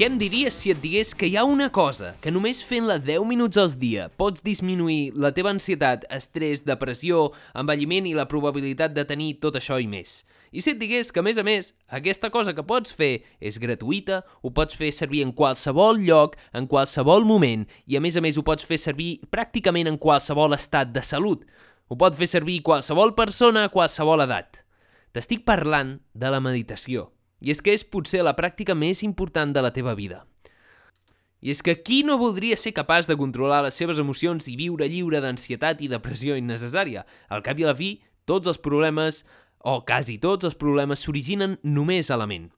Què em diries si et digués que hi ha una cosa que només fent-la 10 minuts al dia pots disminuir la teva ansietat, estrès, depressió, envelliment i la probabilitat de tenir tot això i més? I si et digués que, a més a més, aquesta cosa que pots fer és gratuïta, ho pots fer servir en qualsevol lloc, en qualsevol moment, i a més a més ho pots fer servir pràcticament en qualsevol estat de salut. Ho pot fer servir qualsevol persona a qualsevol edat. T'estic parlant de la meditació. I és que és potser la pràctica més important de la teva vida. I és que qui no voldria ser capaç de controlar les seves emocions i viure lliure d'ansietat i depressió innecessària? Al cap i a la fi, tots els problemes, o quasi tots els problemes, s'originen només a la ment.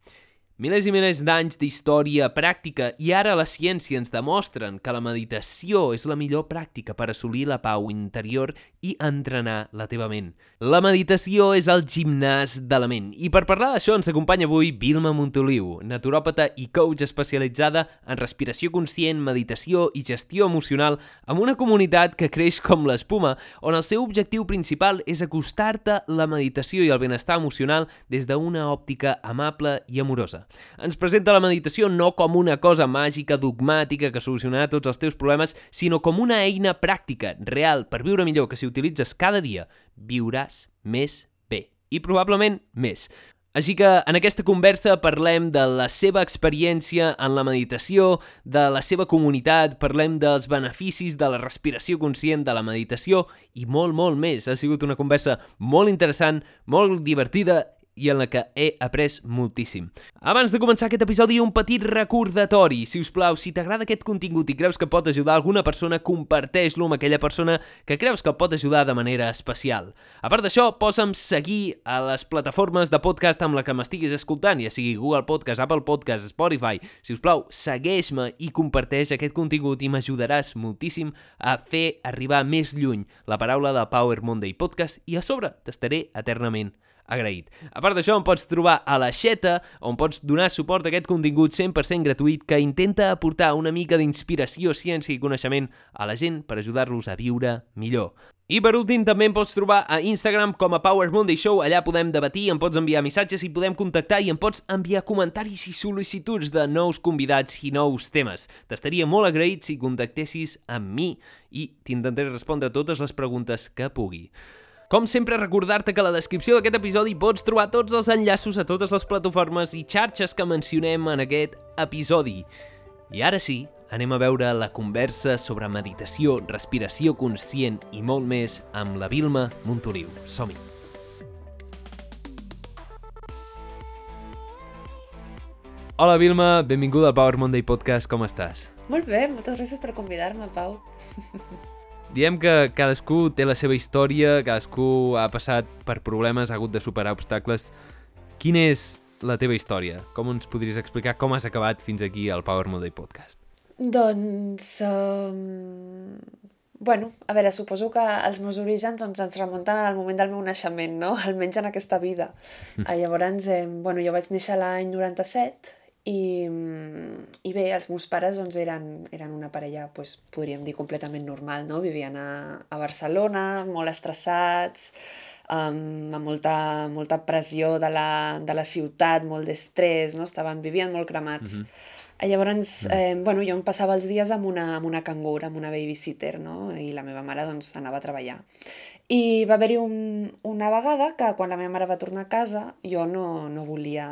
Milers i milers d'anys d'història pràctica i ara la ciència ens demostren que la meditació és la millor pràctica per assolir la pau interior i entrenar la teva ment. La meditació és el gimnàs de la ment. I per parlar d'això ens acompanya avui Vilma Montoliu, naturòpata i coach especialitzada en respiració conscient, meditació i gestió emocional amb una comunitat que creix com l'espuma, on el seu objectiu principal és acostar-te la meditació i el benestar emocional des d'una òptica amable i amorosa. Ens presenta la meditació no com una cosa màgica, dogmàtica, que solucionarà tots els teus problemes, sinó com una eina pràctica, real, per viure millor, que si utilitzes cada dia, viuràs més bé. I probablement més. Així que en aquesta conversa parlem de la seva experiència en la meditació, de la seva comunitat, parlem dels beneficis de la respiració conscient de la meditació i molt, molt més. Ha sigut una conversa molt interessant, molt divertida i en la que he après moltíssim. Abans de començar aquest episodi, un petit recordatori. Si us plau, si t'agrada aquest contingut i creus que pot ajudar alguna persona, comparteix-lo amb aquella persona que creus que pot ajudar de manera especial. A part d'això, posa'm seguir a les plataformes de podcast amb la que m'estiguis escoltant, ja sigui Google Podcast, Apple Podcast, Spotify. Si us plau, segueix-me i comparteix aquest contingut i m'ajudaràs moltíssim a fer arribar més lluny la paraula de Power Monday Podcast i a sobre t'estaré eternament agraït. A part d'això, em pots trobar a la Xeta, on pots donar suport a aquest contingut 100% gratuït que intenta aportar una mica d'inspiració, ciència i coneixement a la gent per ajudar-los a viure millor. I per últim també em pots trobar a Instagram com a Power Monday Show, allà podem debatir, em pots enviar missatges i podem contactar i em pots enviar comentaris i sol·licituds de nous convidats i nous temes. T'estaria molt agraït si contactessis amb mi i t'intentaré respondre totes les preguntes que pugui. Com sempre, recordar-te que a la descripció d'aquest episodi pots trobar tots els enllaços a totes les plataformes i xarxes que mencionem en aquest episodi. I ara sí, anem a veure la conversa sobre meditació, respiració conscient i molt més amb la Vilma Montoliu. Som-hi! Hola Vilma, benvinguda al Power Monday Podcast, com estàs? Molt bé, moltes gràcies per convidar-me, Pau. Diem que cadascú té la seva història, cadascú ha passat per problemes, ha hagut de superar obstacles. Quina és la teva història? Com ens podries explicar com has acabat fins aquí al Power Monday Podcast? Doncs... Um... Bueno, a veure, suposo que els meus orígens doncs, ens remunten al moment del meu naixement, no? Almenys en aquesta vida. Ah, llavors, eh, bueno, jo vaig néixer l'any 97 i, i bé, els meus pares doncs, eren, eren una parella, doncs, podríem dir, completament normal, no? Vivien a, a Barcelona, molt estressats, um, amb molta, molta pressió de la, de la ciutat, molt d'estrès, no? Estaven, vivien molt cremats. Mm -hmm. Llavors, eh, bueno, jo em passava els dies amb una, amb una cangur, amb una babysitter, no? I la meva mare, doncs, anava a treballar. I va haver-hi un, una vegada que quan la meva mare va tornar a casa, jo no, no volia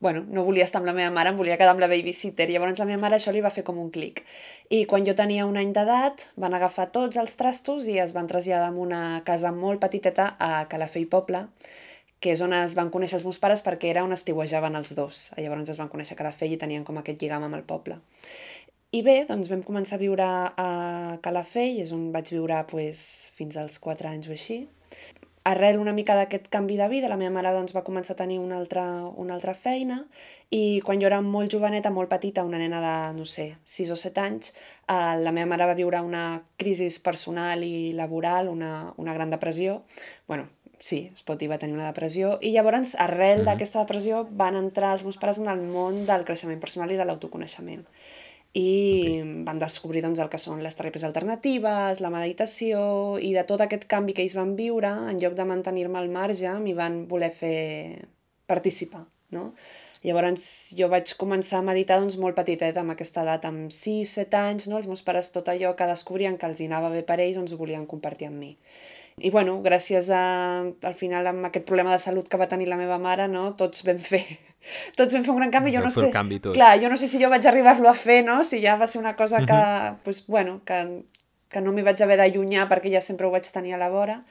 bueno, no volia estar amb la meva mare, em volia quedar amb la babysitter. Llavors la meva mare això li va fer com un clic. I quan jo tenia un any d'edat, van agafar tots els trastos i es van traslladar a una casa molt petiteta a Calafell Poble, que és on es van conèixer els meus pares perquè era on estiuejaven els dos. Llavors es van conèixer a Calafell i tenien com aquest lligam amb el poble. I bé, doncs vam començar a viure a Calafell, és on vaig viure pues, fins als 4 anys o així. Arrel una mica d'aquest canvi de vida, la meva mare doncs, va començar a tenir una altra, una altra feina i quan jo era molt joveneta, molt petita, una nena de, no sé, 6 o 7 anys, eh, la meva mare va viure una crisi personal i laboral, una, una gran depressió. bueno, sí, es pot dir, va tenir una depressió, i llavors, arrel mm -hmm. d'aquesta depressió, van entrar els meus pares en el món del creixement personal i de l'autoconeixement i okay. van descobrir doncs, el que són les teràpies alternatives, la meditació i de tot aquest canvi que ells van viure, en lloc de mantenir-me al marge, m'hi van voler fer participar, no? Llavors jo vaig començar a meditar doncs, molt petiteta, amb aquesta edat, amb 6-7 anys, no? els meus pares tot allò que descobrien que els hi anava bé per ells, doncs ho volien compartir amb mi. I bueno, gràcies a, al final, amb aquest problema de salut que va tenir la meva mare, no? tots vam fer tots vam fer un gran canvi, jo no sé... Canvi tot. Clar, jo no sé si jo vaig arribar-lo a fer, no? Si ja va ser una cosa que, uh -huh. pues, bueno, que, que no m'hi vaig haver d'allunyar perquè ja sempre ho vaig tenir a la vora,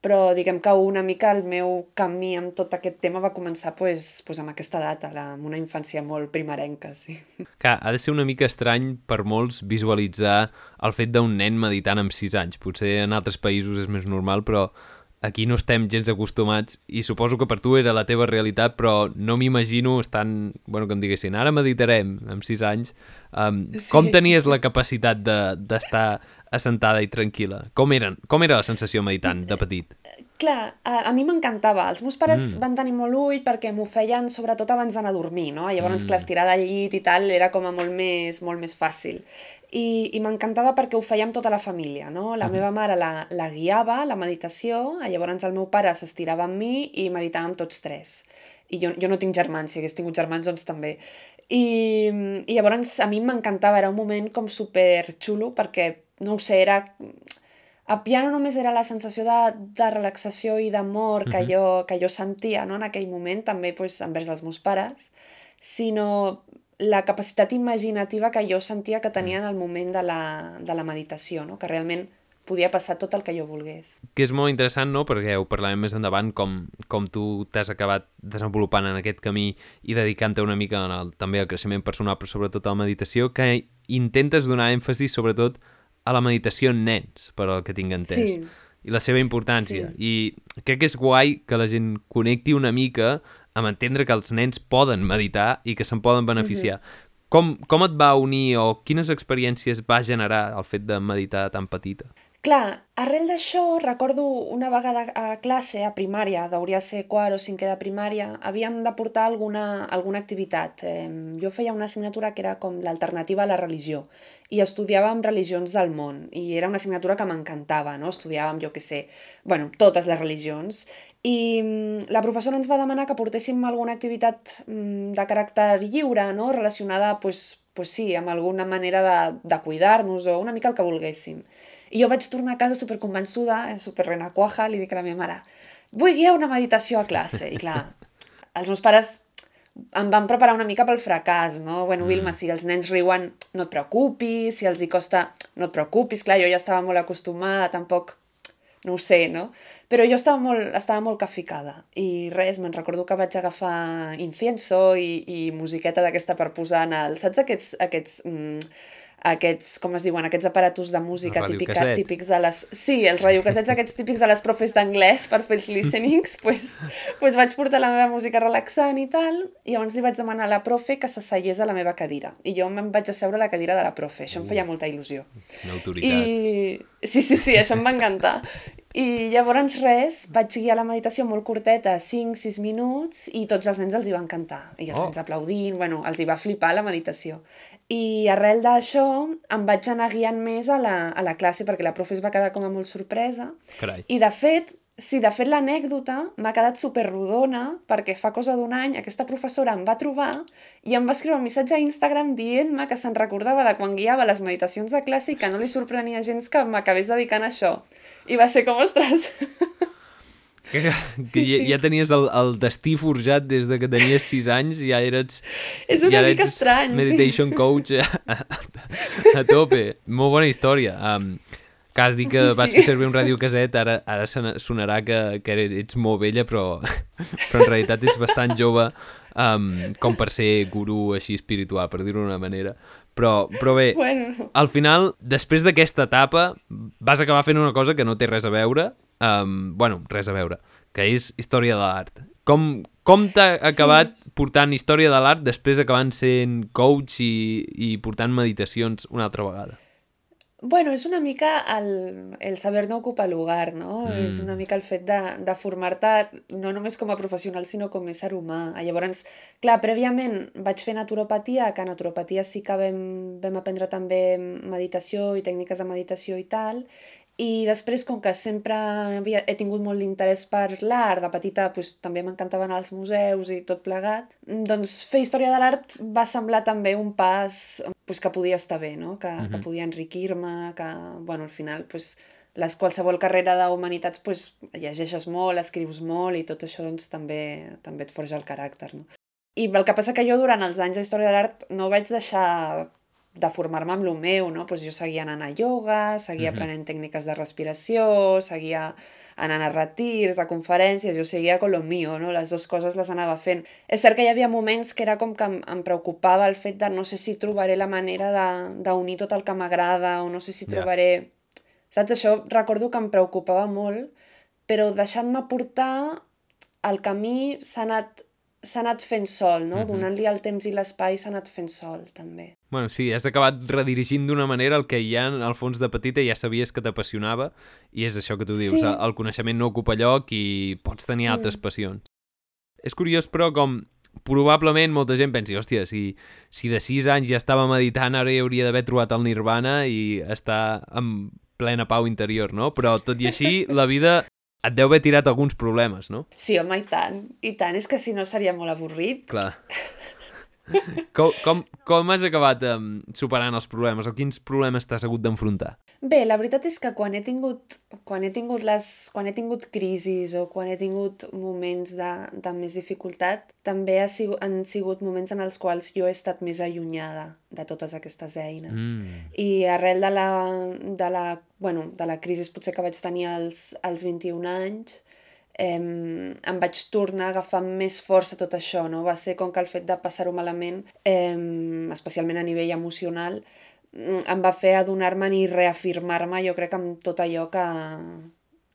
però diguem que una mica el meu camí amb tot aquest tema va començar pues, pues amb aquesta data, la, amb una infància molt primerenca, sí. Clar, ha de ser una mica estrany per molts visualitzar el fet d'un nen meditant amb 6 anys. Potser en altres països és més normal, però aquí no estem gens acostumats i suposo que per tu era la teva realitat, però no m'imagino estant, bueno, que em diguessin, ara meditarem amb 6 anys. Um, sí. Com tenies la capacitat d'estar de, assentada i tranquil·la? Com, eren, com era la sensació meditant de petit? Clar, a, a mi m'encantava. Els meus pares mm. van tenir molt ull perquè m'ho feien sobretot abans d'anar a dormir, no? Llavors, mm. clar, estirar del llit i tal era com a molt més, molt més fàcil i, i m'encantava perquè ho fèiem tota la família, no? La -huh. meva mare la, la guiava, la meditació, llavors el meu pare s'estirava amb mi i meditàvem tots tres. I jo, jo no tinc germans, si hagués tingut germans, doncs també. I, i llavors a mi m'encantava, era un moment com super xulo perquè, no ho sé, era... Ja no només era la sensació de, de relaxació i d'amor que, uh -huh. jo, que jo sentia no? en aquell moment, també pues, envers els meus pares, sinó la capacitat imaginativa que jo sentia que tenia mm. en el moment de la, de la meditació, no? que realment podia passar tot el que jo volgués. Que és molt interessant, no?, perquè ho parlarem més endavant, com, com tu t'has acabat desenvolupant en aquest camí i dedicant-te una mica en el, també al creixement personal, però sobretot a la meditació, que intentes donar èmfasi sobretot a la meditació en nens, per al que tinc entès. Sí. I la seva importància. Sí. I crec que és guai que la gent connecti una mica amb entendre que els nens poden meditar i que se'n poden beneficiar. Mm -hmm. Com, com et va unir o quines experiències va generar el fet de meditar tan petita? Clar, arrel d'això, recordo una vegada a classe, a primària, hauria ser quart o cinquè de primària, havíem de portar alguna, alguna activitat. Eh, jo feia una assignatura que era com l'alternativa a la religió i estudiàvem religions del món i era una assignatura que m'encantava, no? Estudiàvem, jo què sé, bueno, totes les religions i la professora ens va demanar que portéssim alguna activitat de caràcter lliure, no? relacionada pues, pues sí, amb alguna manera de, de cuidar-nos o una mica el que volguéssim. I jo vaig tornar a casa superconvençuda, eh, super renacuaja, li dic a la meva mare vull guiar una meditació a classe. I clar, els meus pares em van preparar una mica pel fracàs, no? Bueno, Vilma, mm. si els nens riuen, no et preocupis, si els hi costa, no et preocupis. Clar, jo ja estava molt acostumada, tampoc no ho sé, no? Però jo estava molt, estava molt caficada i res, me'n recordo que vaig agafar incienso i, i musiqueta d'aquesta per posar en el... Saps aquests, aquests mm, aquests, com es diuen, aquests aparatos de música típica, típics de les... Sí, els radiocasets aquests típics de les profes d'anglès per fer els listenings, pues, pues vaig portar la meva música relaxant i tal, i llavors li vaig demanar a la profe que s'asseiés a la meva cadira. I jo me'n vaig asseure a la cadira de la profe, això em feia molta il·lusió. Una autoritat. I... Sí, sí, sí, això em va encantar. I llavors res, vaig guiar la meditació molt curteta, 5-6 minuts, i tots els nens els hi va encantar. I els oh. nens aplaudint, bueno, els hi va flipar la meditació. I arrel d'això em vaig anar guiant més a la, a la classe perquè la profe es va quedar com a molt sorpresa. Carai. I de fet, sí, de fet l'anècdota m'ha quedat superrodona perquè fa cosa d'un any aquesta professora em va trobar i em va escriure un missatge a Instagram dient-me que se'n recordava de quan guiava les meditacions de classe i que no li sorprenia gens que m'acabés dedicant a això. I va ser com, ostres... Que, que sí, ja, sí. ja tenies el, el destí forjat des de que tenies 6 anys, ja eres... És una mica estrany, meditation sí. coach a, a, a tope. Molt bona història. Um, que has dit que sí, vas sí. fer servir un radiocaset, ara, ara sonarà que, que ets molt vella, però, però en realitat ets bastant jove um, com per ser gurú així espiritual, per dir-ho d'una manera. Però, però bé, bueno. al final, després d'aquesta etapa, vas acabar fent una cosa que no té res a veure, um, bueno, res a veure, que és història de l'art. Com, com t'ha acabat sí. portant història de l'art després acabant sent coach i, i portant meditacions una altra vegada? Bueno, és una mica el, el saber no ocupa lugar, no? Mm. És una mica el fet de, de formar-te no només com a professional, sinó com a ésser humà. Llavors, clar, prèviament vaig fer naturopatia, que a naturopatia sí que vam, vam aprendre també meditació i tècniques de meditació i tal, i després, com que sempre havia, he tingut molt d'interès per l'art, de petita pues, també m'encantaven els museus i tot plegat, doncs fer història de l'art va semblar també un pas pues, que podia estar bé, no? que, uh -huh. que podia enriquir-me, que bueno, al final pues, les qualsevol carrera d'humanitats pues, llegeixes molt, escrius molt i tot això doncs, també, també et forja el caràcter. No? I el que passa que jo durant els anys d'història de l'art no vaig deixar de formar-me amb el meu, no? Pues jo seguia anant a ioga, seguia mm -hmm. aprenent tècniques de respiració, seguia anant a retirs, a conferències, jo seguia con lo mío, no? Les dues coses les anava fent. És cert que hi havia moments que era com que em, em preocupava el fet de no sé si trobaré la manera d'unir tot el que m'agrada o no sé si trobaré... Yeah. Saps? Això recordo que em preocupava molt, però deixant-me portar, el camí s'ha anat s'ha anat fent sol, no? Uh -huh. Donant-li el temps i l'espai s'ha anat fent sol, també. Bueno, sí, has acabat redirigint d'una manera el que ja, al fons de petita, ja sabies que t'apassionava, i és això que tu dius, sí. el coneixement no ocupa lloc i pots tenir mm. altres passions. És curiós, però, com probablement molta gent pensi, hòstia, si, si de 6 anys ja estava meditant, ara ja hauria d'haver trobat el nirvana i està en plena pau interior, no? Però, tot i així, la vida et deu haver tirat alguns problemes, no? Sí, home, i tant. I tant, és que si no seria molt avorrit. Clar. Com, com, com has acabat um, superant els problemes o quins problemes t'has hagut d'enfrontar? Bé, la veritat és que quan he tingut, quan he tingut, les, quan he tingut crisis o quan he tingut moments de, de més dificultat, també ha sigut, han sigut moments en els quals jo he estat més allunyada de totes aquestes eines. Mm. I arrel de la, de la, bueno, de la crisi potser que vaig tenir als, als 21 anys, eh, em vaig tornar a agafar més força tot això, no? Va ser com que el fet de passar-ho malament, eh, especialment a nivell emocional, em va fer adonar-me'n i reafirmar-me, jo crec, amb tot allò que,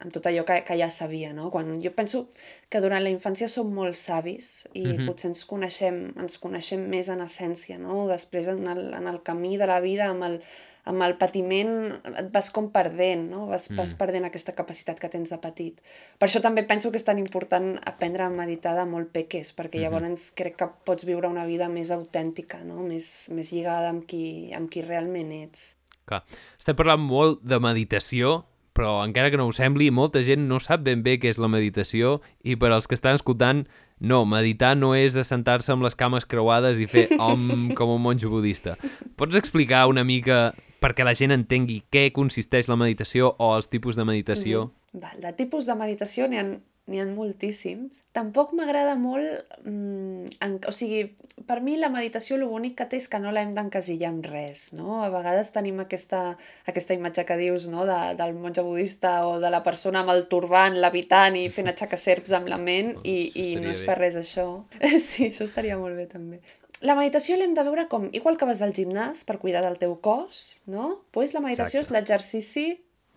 amb tot allò que, que ja sabia, no? Quan jo penso que durant la infància som molt savis i mm -hmm. potser ens coneixem, ens coneixem més en essència, no? Després en el, en el camí de la vida, amb el, amb el patiment et vas com perdent, no? Vas, mm. vas perdent aquesta capacitat que tens de petit. Per això també penso que és tan important aprendre a meditar de molt peques, perquè mm-hmm. llavors mm -hmm. crec que pots viure una vida més autèntica, no? més, més lligada amb qui, amb qui realment ets. Clar. Estem parlant molt de meditació, però encara que no ho sembli, molta gent no sap ben bé què és la meditació i per als que estan escoltant no, meditar no és assentar-se amb les cames creuades i fer om com un monjo budista. Pots explicar una mica perquè la gent entengui què consisteix la meditació o els tipus de meditació? Mm -hmm. Val, de tipus de meditació n'hi ha, n'hi ha moltíssims. Tampoc m'agrada molt... Mm, en, o sigui, per mi la meditació l'únic que té és que no l'hem d'encasillar amb res, no? A vegades tenim aquesta, aquesta imatge que dius, no?, de, del monge budista o de la persona amb el turbant, l'habitant i fent aixecar serps amb la ment i, i no és per res això. sí, això estaria molt bé també la meditació l'hem de veure com, igual que vas al gimnàs per cuidar del teu cos, no? Pues la meditació Exacte. és l'exercici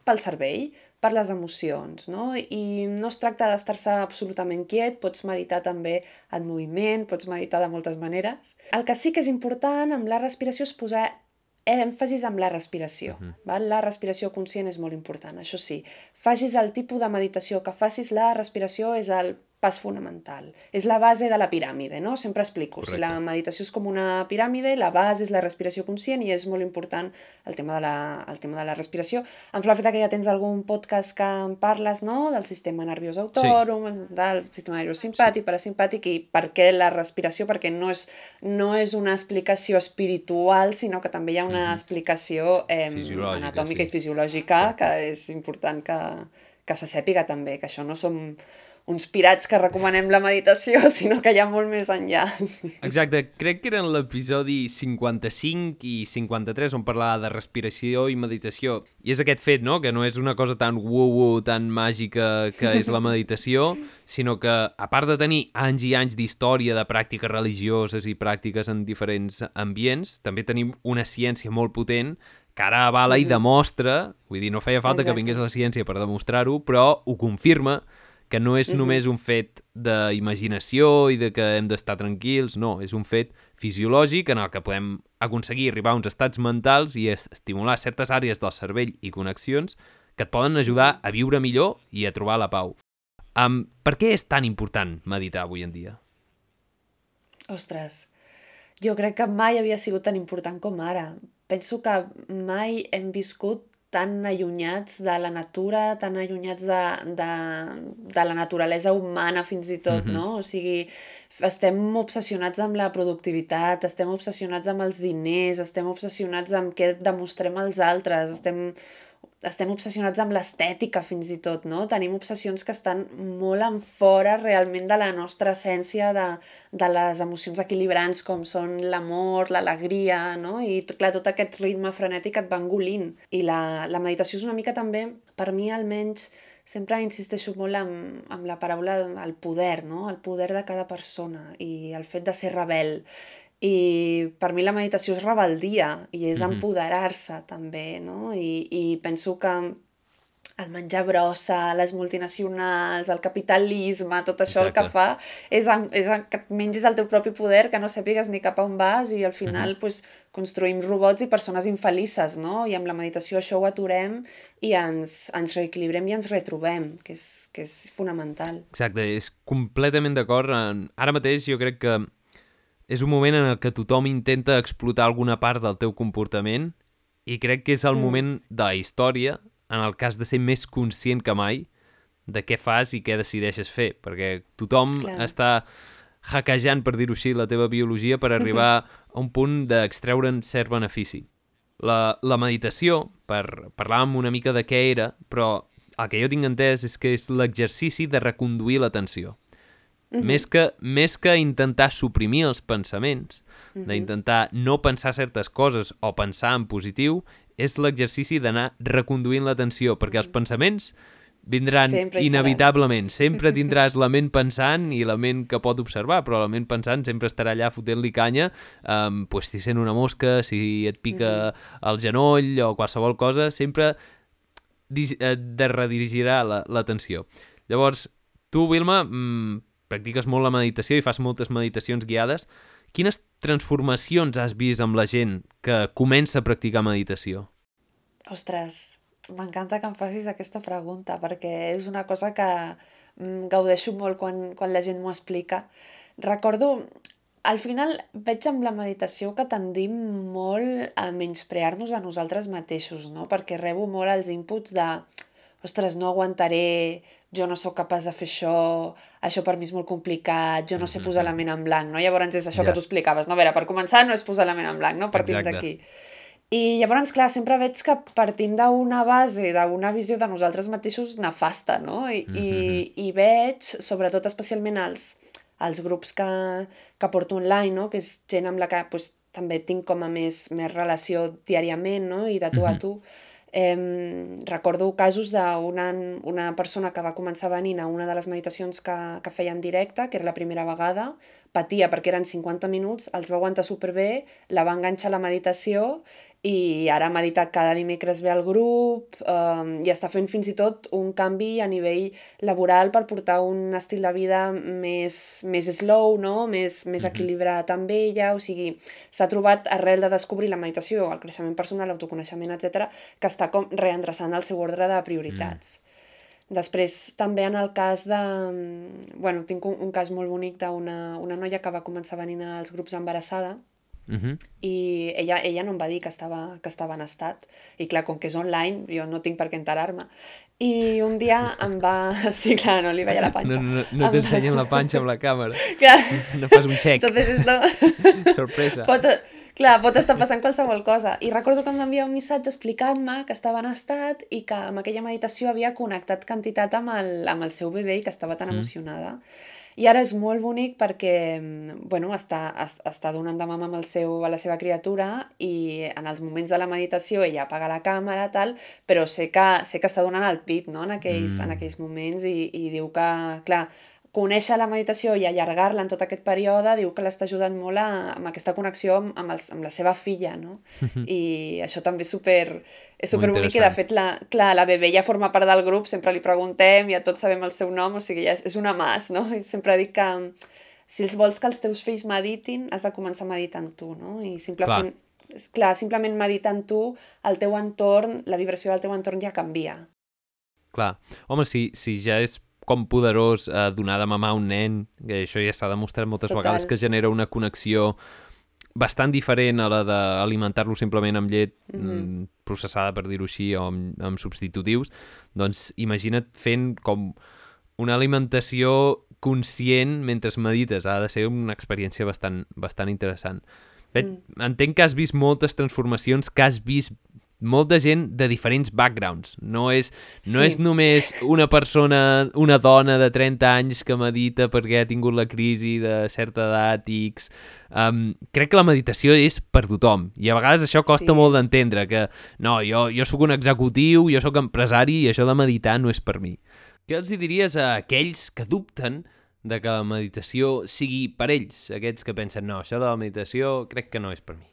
pel cervell, per les emocions, no? I no es tracta d'estar-se absolutament quiet, pots meditar també en moviment, pots meditar de moltes maneres. El que sí que és important amb la respiració és posar èmfasis amb la respiració. Uh -huh. val? La respiració conscient és molt important, això sí. Facis el tipus de meditació que facis, la respiració és el pas fonamental. És la base de la piràmide, no? Sempre explico. Correcte. Si la meditació és com una piràmide, la base és la respiració conscient i és molt important el tema de la, el tema de la respiració. Em fa la que ja tens algun podcast que en parles, no?, del sistema nerviós autònom, sí. del sistema nerviós simpàtic, sí. parasimpàtic i per què la respiració, perquè no és, no és una explicació espiritual, sinó que també hi ha una mm. explicació eh, anatòmica sí. i fisiològica que és important que, que se sàpiga també, que això no som uns pirats que recomanem la meditació, sinó que hi ha molt més enllà. Sí. Exacte, crec que eren l'episodi 55 i 53 on parlava de respiració i meditació. I és aquest fet, no?, que no és una cosa tan woo-woo, tan màgica que és la meditació, sinó que, a part de tenir anys i anys d'història de pràctiques religioses i pràctiques en diferents ambients, també tenim una ciència molt potent que ara avala mm i Mhm. demostra, vull dir, no feia falta que Exacte. vingués la ciència per demostrar-ho, però ho confirma que no és Mhm. només un fet d'imaginació i de que hem d'estar tranquils, no, és un fet fisiològic en el que podem aconseguir arribar a uns estats mentals i es- estimular certes àrees del cervell i connexions que et poden ajudar a viure millor i a trobar la pau. Um, per què és tan important meditar avui en dia? Ostres, jo crec que mai havia sigut tan important com ara. Penso que mai hem viscut tan allunyats de la natura, tan allunyats de, de, de la naturalesa humana fins i tot, Mhm. no? O sigui, estem obsessionats amb la productivitat, estem obsessionats amb els diners, estem obsessionats amb què demostrem als altres, estem, estem obsessionats amb l'estètica fins i tot, no? Tenim obsessions que estan molt en fora realment de la nostra essència de, de les emocions equilibrants com són l'amor, l'alegria, no? I clar, tot aquest ritme frenètic et va engolint. I la, la meditació és una mica també, per mi almenys, sempre insisteixo molt amb, amb la paraula el poder, no? El poder de cada persona i el fet de ser rebel. I per mi la meditació és rebeldia i és Mhm. empoderar-se també, no? I, I penso que el menjar brossa, les multinacionals, el capitalisme, tot això el que Exacte. fa és, en, és en, que mengis el teu propi poder, que no sàpigues ni cap a on vas i al final pues, construïm robots i persones infelices, no? I amb la meditació això ho aturem i ens, ens reequilibrem i ens retrobem, que és, que és fonamental. Exacte, és completament d'acord. Ara mateix jo crec que és un moment en el que tothom intenta explotar alguna part del teu comportament i crec que és el Mm. moment de la història en el has de ser més conscient que mai de què fas i què decideixes fer, perquè tothom Clar. està hackejant, per dir-ho així, la teva biologia per arribar a un punt d'extreure'n cert benefici. La, la meditació, per parlar una mica de què era, però el que jo tinc entès és que és l'exercici de reconduir l'atenció. Més, que, més que intentar suprimir els pensaments, Mhm. d'intentar no pensar certes coses o pensar en positiu, és l'exercici d'anar reconduint l'atenció, perquè els pensaments vindran Sempre seran. inevitablement. Sempre tindràs la ment pensant i la ment que pot observar, però la ment pensant sempre estarà allà fotent-li canya, um, pues, si sent una mosca, si et pica el genoll o qualsevol cosa, sempre de redirigirà la- l'atenció. Llavors, tu, Wilma, mm, practiques molt la meditació i fas moltes meditacions guiades. Quines transformacions has vist amb la gent que comença a practicar meditació? Ostres, m'encanta que em facis aquesta pregunta perquè és una cosa que mm, gaudeixo molt quan, quan la gent m'ho explica. Recordo, al final veig amb la meditació que tendim molt a menysprear-nos a nosaltres mateixos, no? Perquè rebo molt els inputs de ostres, no aguantaré, jo no sóc capaç de fer això, això per mi és molt complicat, jo no sé posar la ment en blanc, no? Llavors és això Ja. que tu explicaves, no? A veure, per començar no és posar la ment en blanc, no? Partim d'aquí. I llavors, clar, sempre veig que partim d'una base, d'una visió de nosaltres mateixos nefasta, no? I, i, i veig, sobretot especialment als, als grups que, que porto online, no? Que és gent amb la que pues, també tinc com a més, més relació diàriament, no? I de tu a Mhm. tu. Eh, recordo casos d'una una persona que va començar venint a una de les meditacions que, que feia en directe, que era la primera vegada, patia perquè eren 50 minuts, els va aguantar superbé, la va enganxar a la meditació i ara medita cada dimecres ve al grup um, i està fent fins i tot un canvi a nivell laboral per portar un estil de vida més, més slow, no? més, més equilibrat amb ella, o sigui, s'ha trobat arrel de descobrir la meditació, el creixement personal, l'autoconeixement, etc, que està com reendreçant el seu ordre de prioritats. Després, també en el cas de... Bueno, tinc un, un cas molt bonic d'una una noia que va començar venint als grups embarassada Uh -huh. i ella, ella no em va dir que estava, que estava en estat. I clar, com que és online, jo no tinc per què enterar-me. I un dia em va... Sí, clar, no li veia la panxa. No, no, no Em- t'ensenyen la panxa amb la càmera. Clar, No fas un xec. entonces esto... Sorpresa. pot, clar, pot estar passant qualsevol cosa. I recordo que em va enviar un missatge explicant-me que estava en estat i que amb aquella meditació havia connectat quantitat amb el, amb el seu bebè i que estava tan Mm. emocionada. I ara és molt bonic perquè, mm, bueno, està, es- està donant de mama amb el seu, a la seva criatura i en els moments de la meditació ella apaga la càmera, tal, però sé que, sé que està donant el pit, no?, en aquells, Mm. en aquells moments i, i diu que, clar, conèixer la meditació i allargar-la en tot aquest període diu que l'està ajudant molt a, amb aquesta connexió amb, amb, els, amb la seva filla, no? I això també és super, és super bonic i de fet, la, clar, la bebè ja forma part del grup, sempre li preguntem, ja tots sabem el seu nom, o sigui, ja és, és una mas, no? I sempre dic que si els vols que els teus fills meditin, has de començar meditant tu, no? I simplement, clar. És clar, simplement meditant tu, el teu entorn, la vibració del teu entorn ja canvia. Clar. Home, si, si ja és com poderós eh, donar de mamar a un nen, que això ja s'ha demostrat moltes Total. vegades que genera una connexió bastant diferent a la d'alimentar-lo simplement amb llet mm -hmm. processada, per dir-ho així, o amb, amb substitutius, doncs imagina't fent com una alimentació conscient mentre medites. Ha de ser una experiència bastant, bastant interessant. Bé, mm. Entenc que has vist moltes transformacions, que has vist molta gent de diferents backgrounds. No és, no sí. és només una persona, una dona de 30 anys que medita perquè ha tingut la crisi de certa edat X. Um, crec que la meditació és per tothom i a vegades això costa sí. molt d'entendre que no, jo, jo sóc un executiu, jo sóc empresari i això de meditar no és per mi. Què els diries a aquells que dubten de que la meditació sigui per ells, aquests que pensen no, això de la meditació crec que no és per mi?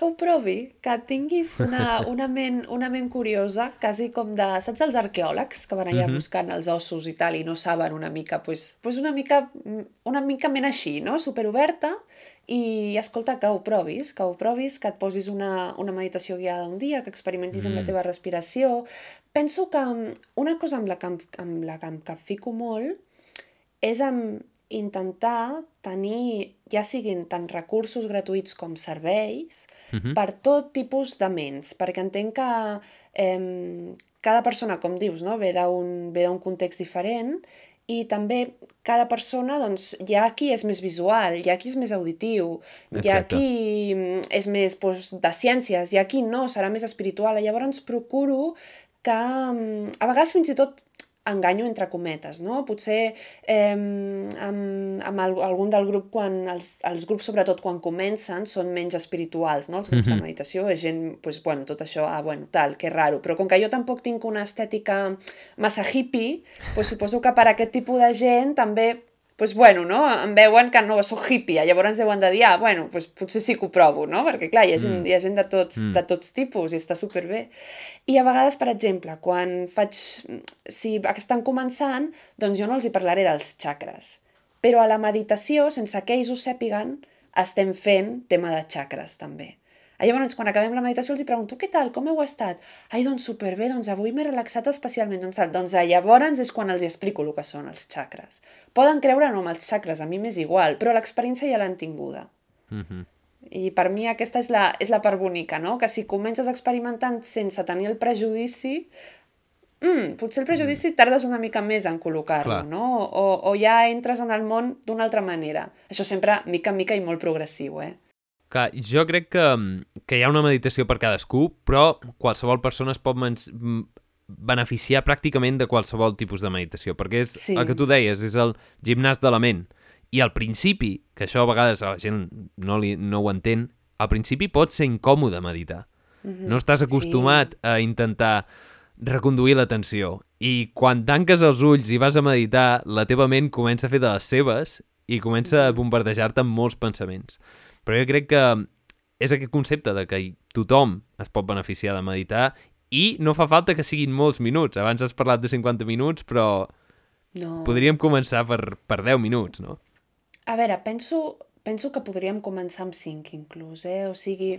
Que ho provi, que tinguis una, una, ment, una ment curiosa, quasi com de... Saps els arqueòlegs que van allà uh -huh. buscant els ossos i tal i no saben una mica, pues, pues una mica una mica ment així, no? Superoberta i escolta, que ho provis, que ho provis, que et posis una, una meditació guiada un dia, que experimentis mm. amb la mm. teva respiració. Penso que una cosa amb la que, amb la que em capfico molt és amb intentar tenir, ja siguin tant recursos gratuïts com serveis, uh -huh. per tot tipus de ments, perquè entenc que eh, cada persona, com dius, no? ve d'un context diferent i també cada persona, doncs, hi ha qui és més visual, hi ha qui és més auditiu, Exacte. hi ha qui mm, és més doncs, de ciències, hi ha qui no, serà més espiritual. Llavors procuro que mm, a vegades fins i tot enganyo entre cometes, no? Potser eh, amb, amb el, algun del grup, quan els, els grups, sobretot quan comencen, són menys espirituals, no? Els grups mm -hmm. de meditació, és gent, pues, bueno, tot això, ah, bueno, tal, que raro. Però com que jo tampoc tinc una estètica massa hippie, pues, suposo que per aquest tipus de gent també pues bueno, no? em veuen que no sóc hippie, llavors deuen de dir, ah, bueno, pues potser sí que ho provo, no? Perquè, clar, hi ha gent, mm. hi ha gent de, tots, mm. de tots tipus i està superbé. I a vegades, per exemple, quan faig... Si estan començant, doncs jo no els hi parlaré dels xacres. Però a la meditació, sense que ells ho sàpiguen, estem fent tema de xacres, també. Llavors, quan acabem la meditació, els pregunto, què tal, com heu estat? Ai, doncs superbé, doncs avui m'he relaxat especialment. Doncs, doncs llavors és quan els explico el que són els xacres. Poden creure no amb els xacres, a mi m'és igual, però l'experiència ja l'han tinguda. Mm -hmm. I per mi aquesta és la, és la part bonica, no? Que si comences experimentant sense tenir el prejudici, mm, potser el prejudici mm. tardes una mica més en col·locar-lo, no? O, o ja entres en el món d'una altra manera. Això sempre mica en mica i molt progressiu, eh? Que jo crec que, que hi ha una meditació per cadascú, però qualsevol persona es pot beneficiar pràcticament de qualsevol tipus de meditació, perquè és sí. el que tu deies, és el gimnàs de la ment. I al principi, que això a vegades la gent no, li, no ho entén, al principi pot ser incòmode meditar. Mm -hmm. No estàs acostumat sí. a intentar reconduir l'atenció. I quan tanques els ulls i vas a meditar, la teva ment comença a fer de les seves i comença mm a bombardejar-te amb molts pensaments. Però jo crec que és aquest concepte de que tothom es pot beneficiar de meditar i no fa falta que siguin molts minuts. Abans has parlat de 50 minuts, però no. podríem començar per, per 10 minuts, no? A veure, penso, penso que podríem començar amb 5 inclús, eh? O sigui,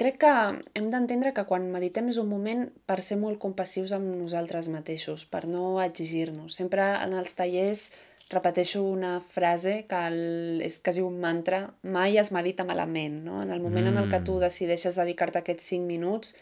crec que hem d'entendre que quan meditem és un moment per ser molt compassius amb nosaltres mateixos, per no exigir-nos. Sempre en els tallers repeteixo una frase que el, és quasi un mantra, mai es medita malament, no? En el moment mm. en el que tu mm. decideixes dedicar-te aquests 5 minuts,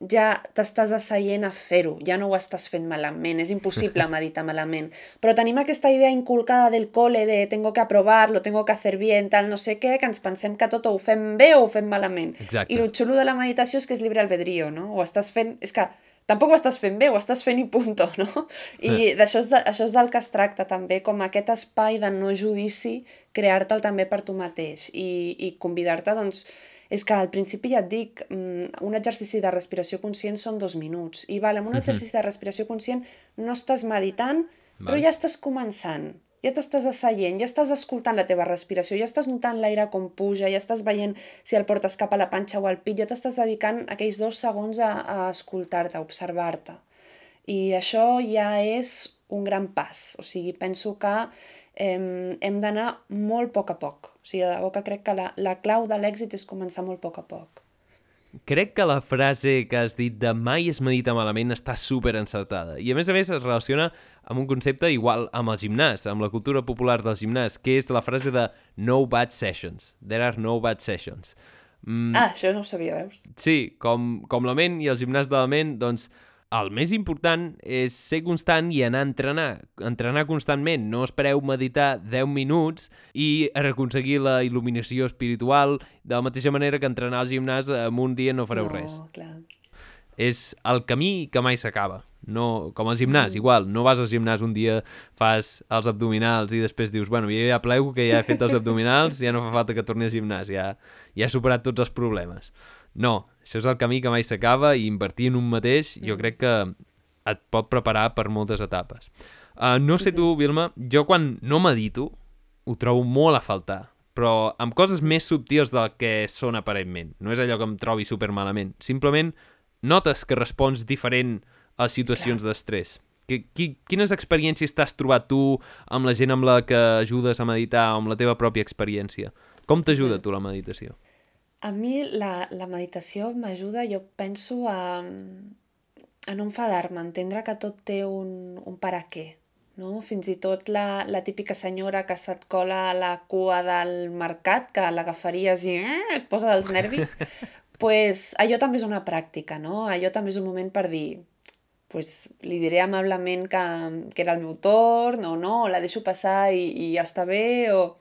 ja t'estàs asseient a fer-ho, ja no ho estàs fent malament, és impossible meditar malament. Però tenim aquesta idea inculcada del col·le de tengo que aprovar-lo, tengo que hacer bien, tal, no sé què, que ens pensem que tot ho fem bé o ho fem malament. Exacte. I el xulo de la meditació és que és libre albedrío, no? Ho estàs fent... És que tampoc ho estàs fent bé, ho estàs fent i punto, no? I eh. d'això és, de, això és del que es tracta també, com aquest espai de no judici, crear-te'l també per tu mateix i, i convidar-te, doncs, és que al principi ja et dic, mm, un exercici de respiració conscient són dos minuts, i val, amb un exercici de respiració conscient no estàs meditant, val. però ja estàs començant. Ja t'estàs asseient, ja estàs escoltant la teva respiració, ja estàs notant l'aire com puja, ja estàs veient si el portes cap a la panxa o al pit, ja t'estàs dedicant aquells dos segons a, a escoltar-te, a observar-te. I això ja és un gran pas. O sigui, penso que eh, hem d'anar molt a poc a poc. O sigui, de debò que crec que la, la clau de l'èxit és començar molt a poc a poc. Crec que la frase que has dit de mai es medita malament està super encertada. I a més a més es relaciona amb un concepte igual amb el gimnàs, amb la cultura popular del gimnàs, que és la frase de no bad sessions. There are no bad sessions. Mm, ah, això no ho sabia, veus? Sí, com, com la ment i el gimnàs de la ment, doncs el més important és ser constant i anar a entrenar. Entrenar constantment. No espereu meditar 10 minuts i aconseguir la il·luminació espiritual de la mateixa manera que entrenar al gimnàs en un dia no fareu no, res. clar. És el camí que mai s'acaba. No, com al gimnàs, mm. igual. No vas al gimnàs un dia, fas els abdominals i després dius, bueno, jo ja plego que ja he fet els abdominals, ja no fa falta que torni al gimnàs, ja, ja he superat tots els problemes. No, això és el camí que mai s'acaba i invertir en un mateix jo mm. crec que et pot preparar per moltes etapes. Uh, no sé tu, Vilma, jo quan no medito ho trobo molt a faltar, però amb coses més subtils del que són aparentment. No és allò que em trobi super malament. Simplement notes que respons diferent a situacions d'estrès. Quines experiències t'has trobat tu amb la gent amb la que ajudes a meditar, amb la teva pròpia experiència? Com t'ajuda tu la meditació? A mi la, la meditació m'ajuda, jo penso, a, a no enfadar-me, entendre que tot té un, un per a què. No? Fins i tot la, la típica senyora que se't cola a la cua del mercat, que l'agafaries i eh, et posa dels nervis, pues, allò també és una pràctica, no? Allò també és un moment per dir, pues, li diré amablement que, que era el meu torn, o no, o la deixo passar i, i ja està bé, o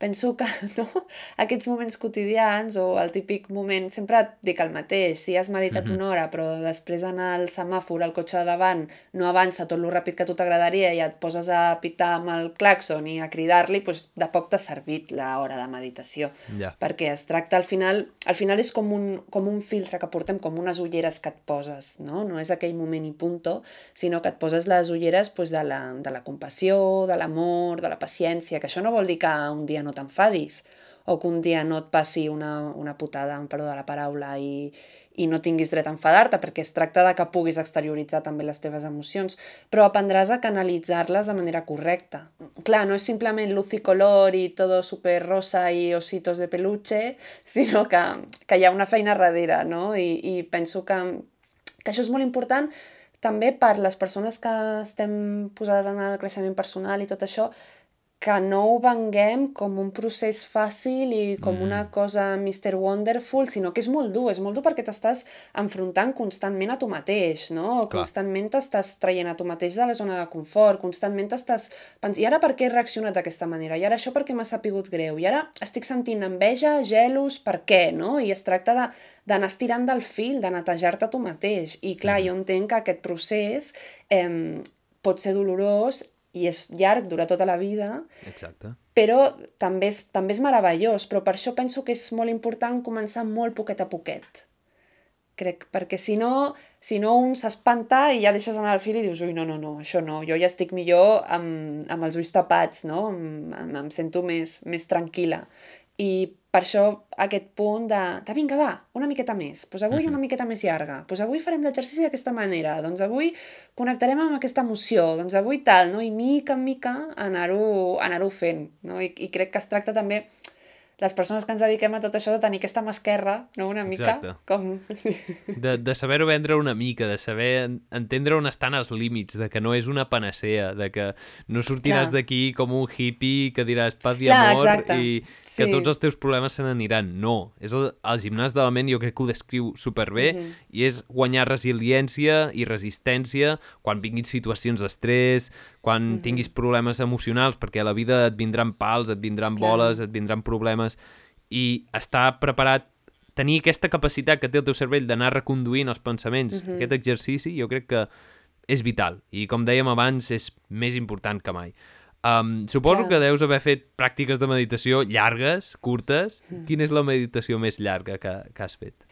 penso que no? aquests moments quotidians o el típic moment, sempre dic el mateix, si has meditat mm -hmm. una hora però després en el semàfor el cotxe de davant no avança tot lo ràpid que tu t'agradaria i et poses a pitar amb el claxon i a cridar-li, doncs de poc t'ha servit l'hora de meditació. Yeah. Perquè es tracta al final, al final és com un, com un filtre que portem, com unes ulleres que et poses, no? No és aquell moment i punto, sinó que et poses les ulleres doncs, de, la, de la compassió, de l'amor, de la paciència, que això no vol dir que un dia no no t'enfadis o que un dia no et passi una, una putada, amb perdó de la paraula, i, i no tinguis dret a enfadar-te, perquè es tracta de que puguis exterioritzar també les teves emocions, però aprendràs a canalitzar-les de manera correcta. Clar, no és simplement luz i color i todo super rosa i ositos de peluche, sinó que, que hi ha una feina darrere, no? I, i penso que, que això és molt important també per les persones que estem posades en el creixement personal i tot això, que no ho venguem com un procés fàcil i com mm. una cosa Mr. Wonderful, sinó que és molt dur, és molt dur perquè t'estàs enfrontant constantment a tu mateix, no? Clar. Constantment t'estàs traient a tu mateix de la zona de confort, constantment t'estàs pensant, i ara per què he reaccionat d'aquesta manera? I ara això perquè m'ha sapigut greu? I ara estic sentint enveja, gelos, per què, no? I es tracta de d'anar estirant del fil, de netejar-te tu mateix. I clar, mm. jo entenc que aquest procés eh, pot ser dolorós i és llarg, dura tota la vida. Exacte. Però també és, també és meravellós, però per això penso que és molt important començar molt poquet a poquet. Crec, perquè si no, si no un s'espanta i ja deixes anar el fil i dius, ui, no, no, no, això no, jo ja estic millor amb, amb els ulls tapats, no? Em, em, em sento més, més tranquil·la. I per això aquest punt de, de vinga, va, una miqueta més, doncs avui una miqueta més llarga, doncs avui farem l'exercici d'aquesta manera, doncs avui connectarem amb aquesta emoció, doncs avui tal, no? i mica en mica anar-ho anar, fent. No? I, I crec que es tracta també les persones que ens dediquem a tot això de tenir aquesta mà esquerra, no? una mica, Exacte. com... De, de saber-ho vendre una mica, de saber entendre on estan els límits, de que no és una panacea, de que no sortiràs d'aquí com un hippie que diràs paz i Clar, amor exacte. i que sí. tots els teus problemes se n'aniran. No, és el, el gimnàs de la ment, jo crec que ho descriu superbé, mm -hmm. i és guanyar resiliència i resistència quan vinguin situacions d'estrès, quan mm -hmm. tinguis problemes emocionals, perquè a la vida et vindran pals, et vindran Clar. boles, et vindran problemes, i estar preparat, tenir aquesta capacitat que té el teu cervell d'anar reconduint els pensaments, mm -hmm. aquest exercici, jo crec que és vital, i com dèiem abans, és més important que mai. Um, suposo Clar. que deus haver fet pràctiques de meditació llargues, curtes. Mm. Quina és la meditació més llarga que, que has fet?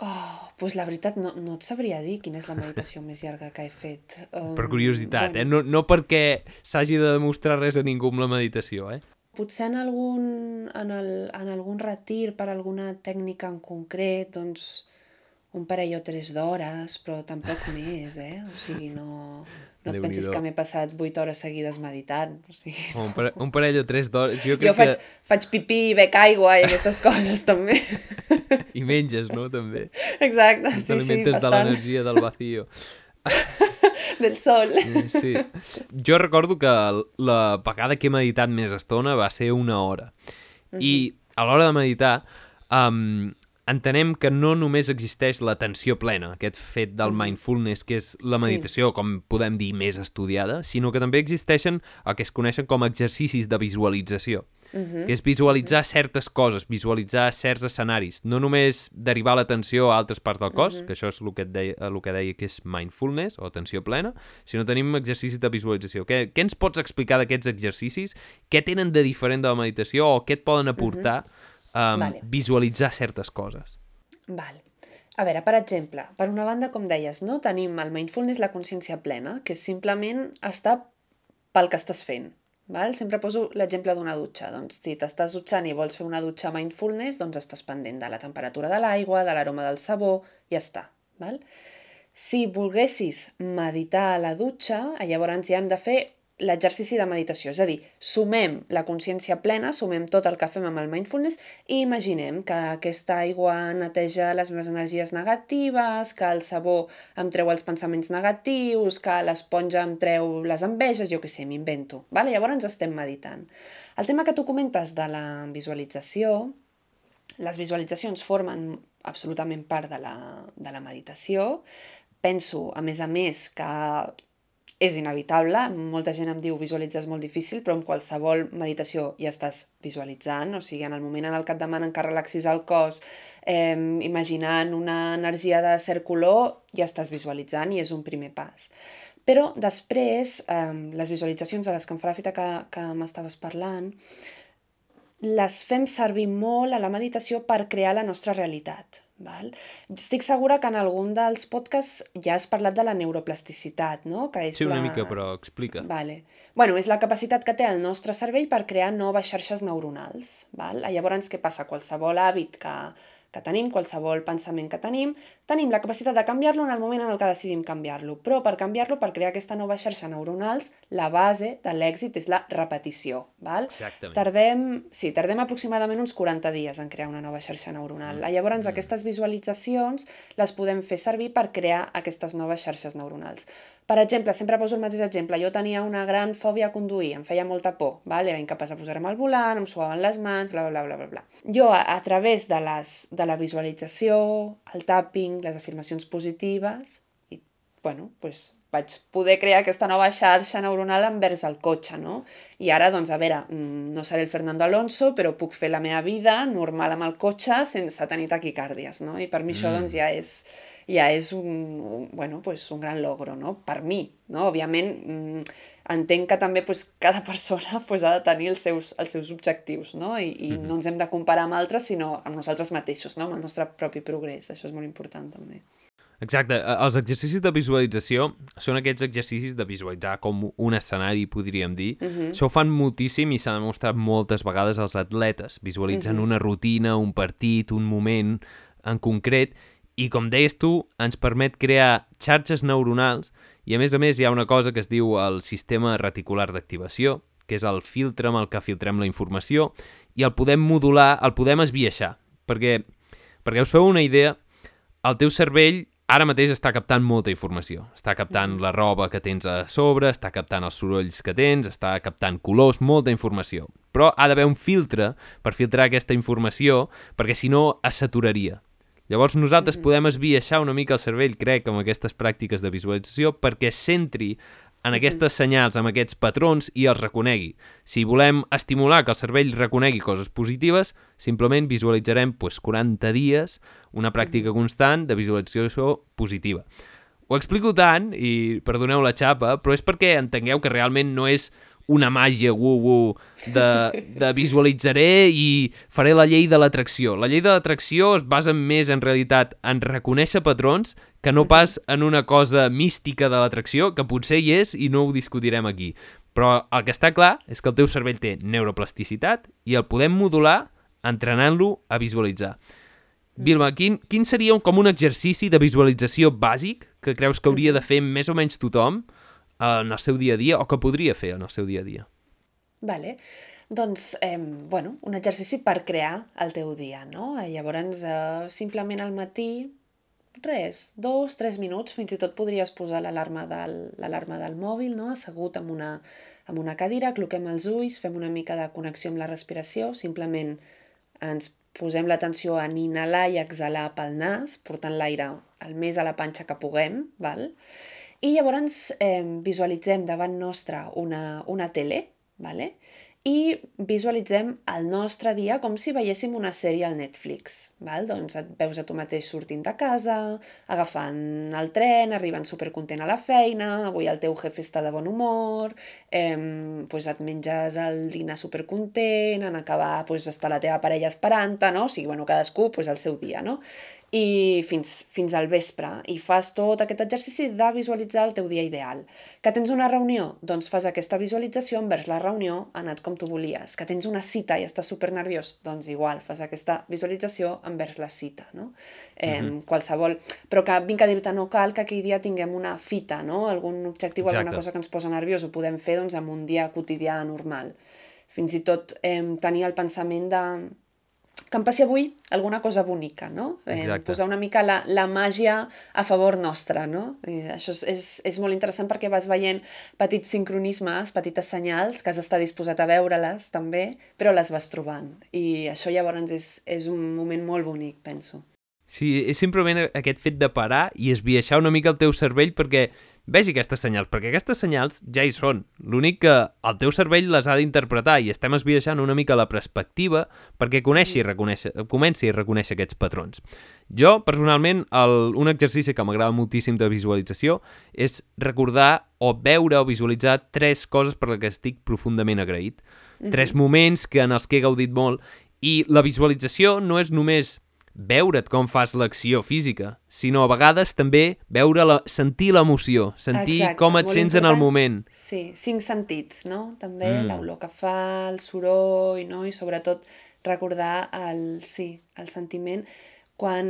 Oh, doncs la veritat no, no et sabria dir quina és la meditació més llarga que he fet. Um, Per curiositat, bueno. eh? No, no perquè s'hagi de demostrar res a ningú amb la meditació, eh? Potser en algun, en, el, en algun retir per alguna tècnica en concret, doncs un parell o tres d'hores, però tampoc més, eh? O sigui, no, no et pensis que m'he passat vuit hores seguides meditant. O sigui, no. un, parell, un parell o tres d'hores... Jo, jo faig, que... faig pipí, bec aigua i aquestes coses, també. I menges, no?, també. Exacte, sí, sí, bastant. de l'energia del vacío. Del sol. Sí. Jo recordo que la vegada que he meditat més estona va ser una hora. Mm -hmm. I a l'hora de meditar, um, entenem que no només existeix l'atenció plena, aquest fet del mindfulness, que és la meditació, sí. com podem dir, més estudiada, sinó que també existeixen el que es coneixen com a exercicis de visualització, uh -huh. que és visualitzar certes coses, visualitzar certs escenaris, no només derivar l'atenció a altres parts del cos, uh -huh. que això és el que, deia, el que deia que és mindfulness o atenció plena, sinó tenim exercicis de visualització. Què, què ens pots explicar d'aquests exercicis? Què tenen de diferent de la meditació o què et poden aportar uh -huh um, vale. visualitzar certes coses. Val. A veure, per exemple, per una banda, com deies, no? tenim el mindfulness, la consciència plena, que és simplement estar pel que estàs fent. Val? Sempre poso l'exemple d'una dutxa. Doncs si t'estàs dutxant i vols fer una dutxa mindfulness, doncs estàs pendent de la temperatura de l'aigua, de l'aroma del sabó, i ja està. Val? Si volguessis meditar a la dutxa, llavors ja hem de fer l'exercici de meditació, és a dir, sumem la consciència plena, sumem tot el que fem amb el mindfulness i imaginem que aquesta aigua neteja les meves energies negatives, que el sabó em treu els pensaments negatius, que l'esponja em treu les enveges, jo què sé, m'invento. Vale? Llavors estem meditant. El tema que tu comentes de la visualització, les visualitzacions formen absolutament part de la, de la meditació. Penso, a més a més, que és inevitable, molta gent em diu visualitzar és molt difícil, però en qualsevol meditació ja estàs visualitzant, o sigui, en el moment en el que et demanen que relaxis el cos, eh, imaginant una energia de cert color, ja estàs visualitzant i és un primer pas. Però després, eh, les visualitzacions a les que em fa la fita que, que m'estaves parlant, les fem servir molt a la meditació per crear la nostra realitat. Val? Estic segura que en algun dels podcasts ja has parlat de la neuroplasticitat, no? Que és sí, una la... mica, però explica. Vale. Bueno, és la capacitat que té el nostre cervell per crear noves xarxes neuronals. Val? Llavors, què passa? Qualsevol hàbit que, que tenim, qualsevol pensament que tenim, tenim la capacitat de canviar-lo en el moment en el que decidim canviar-lo. Però per canviar-lo, per crear aquesta nova xarxa neuronals, la base de l'èxit és la repetició. Val? Exactament. Tardem, sí, tardem aproximadament uns 40 dies en crear una nova xarxa neuronal. Mm. Llavors, mm. aquestes visualitzacions les podem fer servir per crear aquestes noves xarxes neuronals. Per exemple, sempre poso el mateix exemple. Jo tenia una gran fòbia a conduir, em feia molta por, val? era incapaç de posar-me al volant, em suaven les mans, bla, bla, bla, bla, bla. Jo, a, a través de, les, de la visualització, el tapping, les afirmacions positives, i, bueno, pues, vaig poder crear aquesta nova xarxa neuronal envers el cotxe, no? I ara, doncs, a veure, mm, no seré el Fernando Alonso, però puc fer la meva vida normal amb el cotxe sense tenir taquicàrdies, no? I per mi mm. això, doncs, ja és, ja és un, bueno, pues un gran logro, no? Per mi, no? Òbviament, mmm, entenc que també pues, cada persona pues, ha de tenir els seus, els seus objectius, no? I, i mm -hmm. no ens hem de comparar amb altres, sinó amb nosaltres mateixos, no? Amb el nostre propi progrés. Això és molt important, també. Exacte, e, els exercicis de visualització són aquests exercicis de visualitzar com un escenari, podríem dir. Uh -huh. Això ho fan moltíssim i s'ha demostrat moltes vegades als atletes. Visualitzen uh -huh. una rutina, un partit, un moment en concret i com deies tu, ens permet crear xarxes neuronals i a més a més hi ha una cosa que es diu el sistema reticular d'activació, que és el filtre amb el que filtrem la informació i el podem modular, el podem esbiaixar, perquè, perquè us feu una idea, el teu cervell ara mateix està captant molta informació. Està captant la roba que tens a sobre, està captant els sorolls que tens, està captant colors, molta informació. Però ha d'haver un filtre per filtrar aquesta informació, perquè si no es saturaria. Llavors nosaltres mm podem esbiaixar una mica el cervell, crec, amb aquestes pràctiques de visualització perquè centri en aquestes senyals, amb aquests patrons i els reconegui. Si volem estimular que el cervell reconegui coses positives, simplement visualitzarem pues, 40 dies una pràctica constant de visualització positiva. Ho explico tant, i perdoneu la xapa, però és perquè entengueu que realment no és una màgia wu-wu de, de visualitzaré i faré la llei de l'atracció. La llei de l'atracció es basa més en realitat en reconèixer patrons que no pas en una cosa mística de l'atracció, que potser hi és i no ho discutirem aquí. Però el que està clar és que el teu cervell té neuroplasticitat i el podem modular entrenant-lo a visualitzar. Vilma, quin, quin seria un, com un exercici de visualització bàsic que creus que hauria de fer més o menys tothom en el seu dia a dia o que podria fer en el seu dia a dia? Vale. Doncs, eh, bueno, un exercici per crear el teu dia, no? Eh, llavors, eh, simplement al matí, res, dos, tres minuts, fins i tot podries posar l'alarma del, del mòbil, no? assegut amb una, amb una cadira, cloquem els ulls, fem una mica de connexió amb la respiració, simplement ens posem l'atenció en inhalar i exhalar pel nas, portant l'aire el més a la panxa que puguem, val? I llavors eh, visualitzem davant nostre una, una tele, vale? i visualitzem el nostre dia com si veiéssim una sèrie al Netflix. Val? Doncs et veus a tu mateix sortint de casa, agafant el tren, arribant supercontent a la feina, avui el teu jefe està de bon humor, eh, pues et menges el dinar supercontent, en acabar pues, està la teva parella esperant-te, no? O sigui, bueno, cadascú pues, el seu dia, no? I fins, fins al vespre i fas tot aquest exercici de visualitzar el teu dia ideal. Que tens una reunió? Doncs fas aquesta visualització envers la reunió, ha anat com tu volies. Que tens una cita i estàs super nerviós? Doncs igual, fas aquesta visualització envers la cita, no? Eh, mm -hmm. Qualsevol... Però que vinc a dir-te, no cal que aquell dia tinguem una fita, no? Algun objectiu, Exacte. alguna cosa que ens posa nerviós, ho podem fer doncs, en un dia quotidià normal. Fins i tot eh, tenir el pensament de que em passi avui alguna cosa bonica, no? Eh, posar una mica la, la màgia a favor nostra, no? I això és, és, és molt interessant perquè vas veient petits sincronismes, petites senyals, que has d'estar disposat a veure-les també, però les vas trobant. I això llavors és, és un moment molt bonic, penso. Sí, és simplement aquest fet de parar i esbiaixar una mica el teu cervell perquè vegi aquestes senyals, perquè aquestes senyals ja hi són. L'únic que el teu cervell les ha d'interpretar i estem esbiaixant una mica la perspectiva perquè coneixi i comenci a reconèixer aquests patrons. Jo, personalment, el, un exercici que m'agrada moltíssim de visualització és recordar o veure o visualitzar tres coses per les que estic profundament agraït. Mm -hmm. Tres moments que en els que he gaudit molt i la visualització no és només veure't com fas l'acció física, sinó a vegades també veure la, sentir l'emoció, sentir Exacte, com et sents important. en el moment. Sí, cinc sentits, no? També mm. l'olor que fa, el soroll, no? I sobretot recordar el, sí, el sentiment. Quan,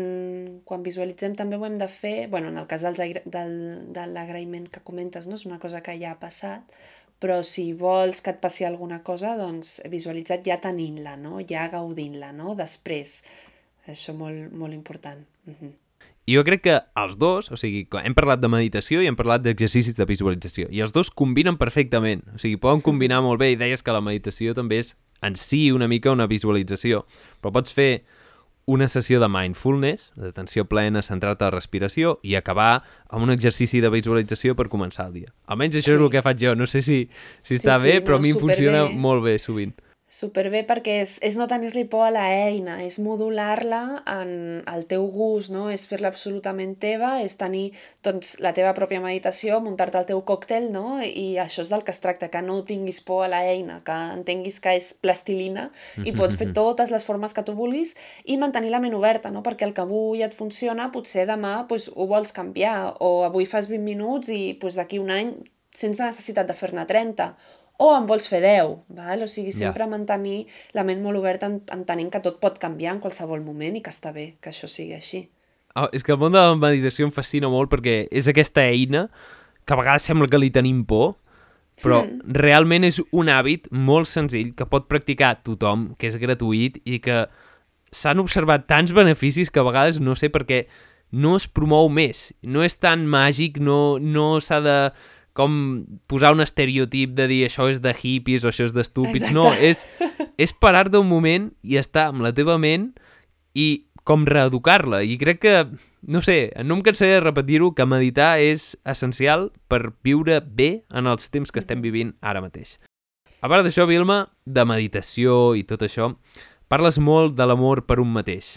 quan visualitzem també ho hem de fer, bueno, en el cas dels, del, de l'agraïment que comentes, no? és una cosa que ja ha passat, però si vols que et passi alguna cosa, doncs visualitzat ja tenint-la, no? ja gaudint-la, no? després això molt, molt important. Uh -huh. I jo crec que els dos, o sigui, hem parlat de meditació i hem parlat d'exercicis de visualització, i els dos combinen perfectament, o sigui, poden combinar molt bé, i deies que la meditació també és en si una mica una visualització, però pots fer una sessió de mindfulness, d'atenció plena, centrar-te a la respiració i acabar amb un exercici de visualització per començar el dia. Almenys això sí. és el que faig jo, no sé si, si està sí, sí, bé, però no, a mi em funciona bé. molt bé sovint. Superbé perquè és, és no tenir-li por a la eina, és modular-la en el teu gust, no? és fer-la absolutament teva, és tenir doncs, la teva pròpia meditació, muntar-te el teu còctel, no? i això és del que es tracta, que no tinguis por a la eina, que entenguis que és plastilina i pots fer totes les formes que tu vulguis i mantenir la ment oberta, no? perquè el que avui et funciona, potser demà pues, ho vols canviar, o avui fas 20 minuts i pues, d'aquí un any sense necessitat de fer-ne 30, o en vols fer 10, val? o sigui, sempre ja. mantenir la ment molt oberta entenent que tot pot canviar en qualsevol moment i que està bé que això sigui així. Oh, és que el món de la meditació em fascina molt perquè és aquesta eina que a vegades sembla que li tenim por, però mm. realment és un hàbit molt senzill que pot practicar tothom, que és gratuït i que s'han observat tants beneficis que a vegades no sé per què no es promou més. No és tan màgic, no, no s'ha de com posar un estereotip de dir això és de hippies o això és d'estúpids. No, és, és parar-te un moment i estar amb la teva ment i com reeducar-la. I crec que, no sé, no em cansaré de repetir-ho, que meditar és essencial per viure bé en els temps que estem vivint ara mateix. A part d'això, Vilma, de meditació i tot això, parles molt de l'amor per un mateix,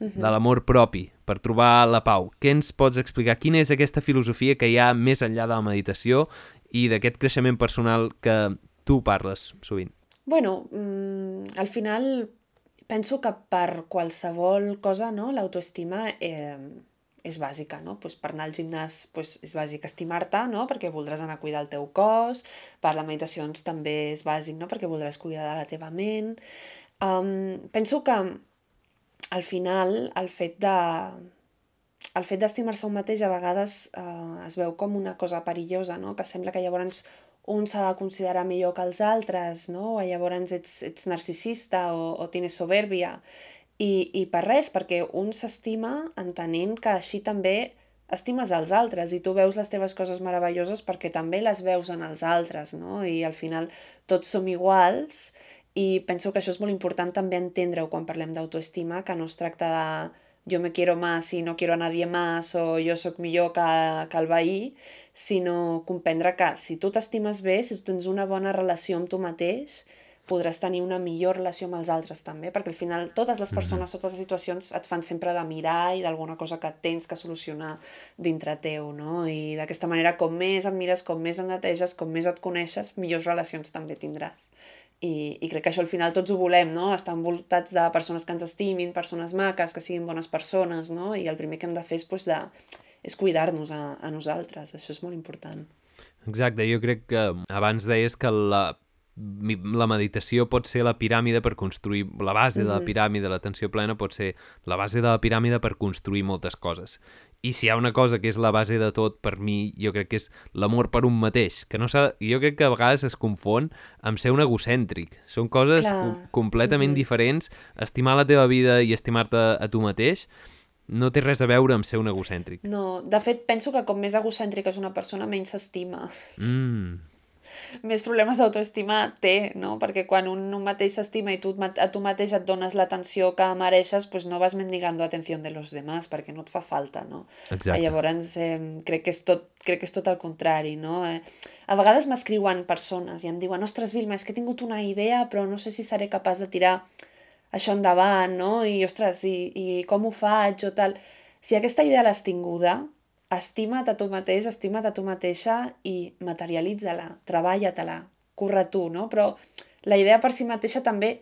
uh -huh. de l'amor propi, per trobar la pau. Què ens pots explicar? Quina és aquesta filosofia que hi ha més enllà de la meditació i d'aquest creixement personal que tu parles sovint? Bueno, mm, al final penso que per qualsevol cosa, no?, l'autoestima eh, és bàsica, no? Pues per anar al gimnàs pues, és bàsic estimar-te, no? Perquè voldràs anar a cuidar el teu cos, per les meditacions també és bàsic, no? Perquè voldràs cuidar de la teva ment. Um, penso que al final el fet de el fet d'estimar-se un mateix a vegades eh, es veu com una cosa perillosa, no? que sembla que llavors un s'ha de considerar millor que els altres, no? o llavors ets, ets narcisista o, o tienes soberbia. I, I per res, perquè un s'estima entenent que així també estimes els altres i tu veus les teves coses meravelloses perquè també les veus en els altres, no? I al final tots som iguals i penso que això és molt important també entendre-ho quan parlem d'autoestima, que no es tracta de jo me quiero más i no quiero a nadie más o jo sóc millor que, que el veí, sinó comprendre que si tu t'estimes bé, si tu tens una bona relació amb tu mateix, podràs tenir una millor relació amb els altres també, perquè al final totes les persones, totes les situacions et fan sempre de mirar i d'alguna cosa que tens que solucionar dintre teu, no? I d'aquesta manera, com més et mires, com més et neteges, com més et coneixes, millors relacions també tindràs. I, i crec que això al final tots ho volem, no? Estar envoltats de persones que ens estimin, persones maques, que siguin bones persones, no? I el primer que hem de fer és, pues, de, és cuidar-nos a, a nosaltres, això és molt important. Exacte, jo crec que abans deies que la la meditació pot ser la piràmide per construir, la base mm -hmm. de la mm-hmm. piràmide, l'atenció plena pot ser la base de la piràmide per construir moltes coses. I si hi ha una cosa que és la base de tot, per mi, jo crec que és l'amor per un mateix, que no. Jo crec que a vegades es confon amb ser un egocèntric. Són coses com completament mm -hmm. diferents. Estimar la teva vida i estimar-te a tu mateix no té res a veure amb ser un egocèntric. No, de fet, penso que com més egocèntric és una persona, menys s'estima. Mm, més problemes d'autoestima té, no? Perquè quan un, un mateix s'estima i tu a tu mateix et dones l'atenció que mereixes, pues no vas mendigando atenció de los demás, perquè no et fa falta, no? Exacte. Llavors eh, crec, que és tot, crec que és tot el contrari, no? Eh, a vegades m'escriuen persones i em diuen ostres, Vilma, és que he tingut una idea però no sé si seré capaç de tirar això endavant, no? I, ostres, i, i com ho faig o tal... Si aquesta idea l'has tinguda, estima't a tu mateix, estima't a tu mateixa i materialitza-la, treballa-te-la, curra tu, no? Però la idea per si mateixa també